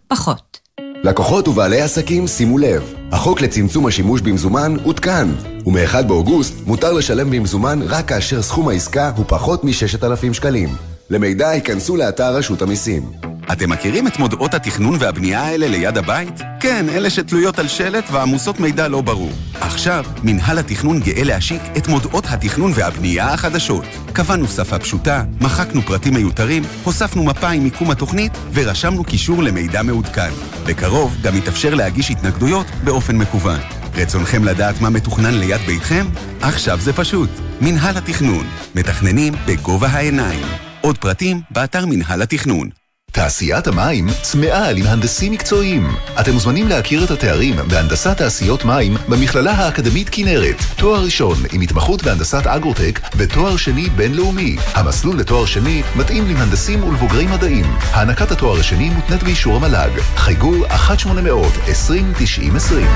פחות. לקוחות ובעלי עסקים, שימו לב, החוק לצמצום השימוש במזומן עודכן, ומ-1 באוגוסט מותר לשלם במזומן רק כאשר סכום העסקה הוא פחות מ-6,000 שקלים. למידע ייכנסו לאתר רשות המיסים. אתם מכירים את מודעות התכנון והבנייה האלה ליד הבית? כן, אלה שתלויות על שלט ועמוסות מידע לא ברור. עכשיו, מנהל התכנון גאה להשיק את מודעות התכנון והבנייה החדשות. קבענו שפה פשוטה, מחקנו פרטים מיותרים, הוספנו מפה עם מיקום התוכנית ורשמנו קישור למידע מעודכן. בקרוב גם יתאפשר להגיש התנגדויות באופן מקוון. רצונכם לדעת מה מתוכנן ליד ביתכם? עכשיו זה פשוט. מנהל התכנון. מתכננים בגובה העיניים. עוד פרטים, באתר מנהל התכנון. תעשיית המים צמאה עם מקצועיים. אתם מוזמנים להכיר את התארים בהנדסת תעשיות מים במכללה האקדמית כנרת. תואר ראשון עם התמחות בהנדסת אגרוטק ותואר שני בינלאומי. המסלול לתואר שני מתאים למהנדסים ולבוגרי מדעים. הענקת התואר השני מותנית באישור המל"ג. חייגו 1-800-2090-20.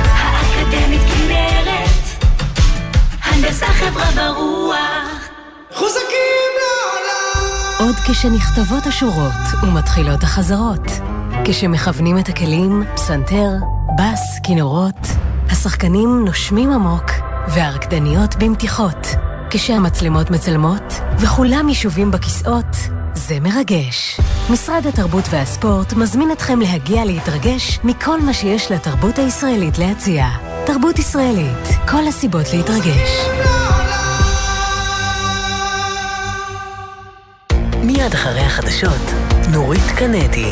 האקדמית כנרת, הנדסה חברה ורוח. חוזקים עוד כשנכתבות השורות ומתחילות החזרות. כשמכוונים את הכלים, פסנתר, בס, כינורות, השחקנים נושמים עמוק והרקדניות במתיחות. כשהמצלמות מצלמות וכולם ישובים בכיסאות, זה מרגש. משרד התרבות והספורט מזמין אתכם להגיע להתרגש מכל מה שיש לתרבות הישראלית להציע. תרבות ישראלית, כל הסיבות להתרגש. מיד אחרי החדשות, נורית קנדי.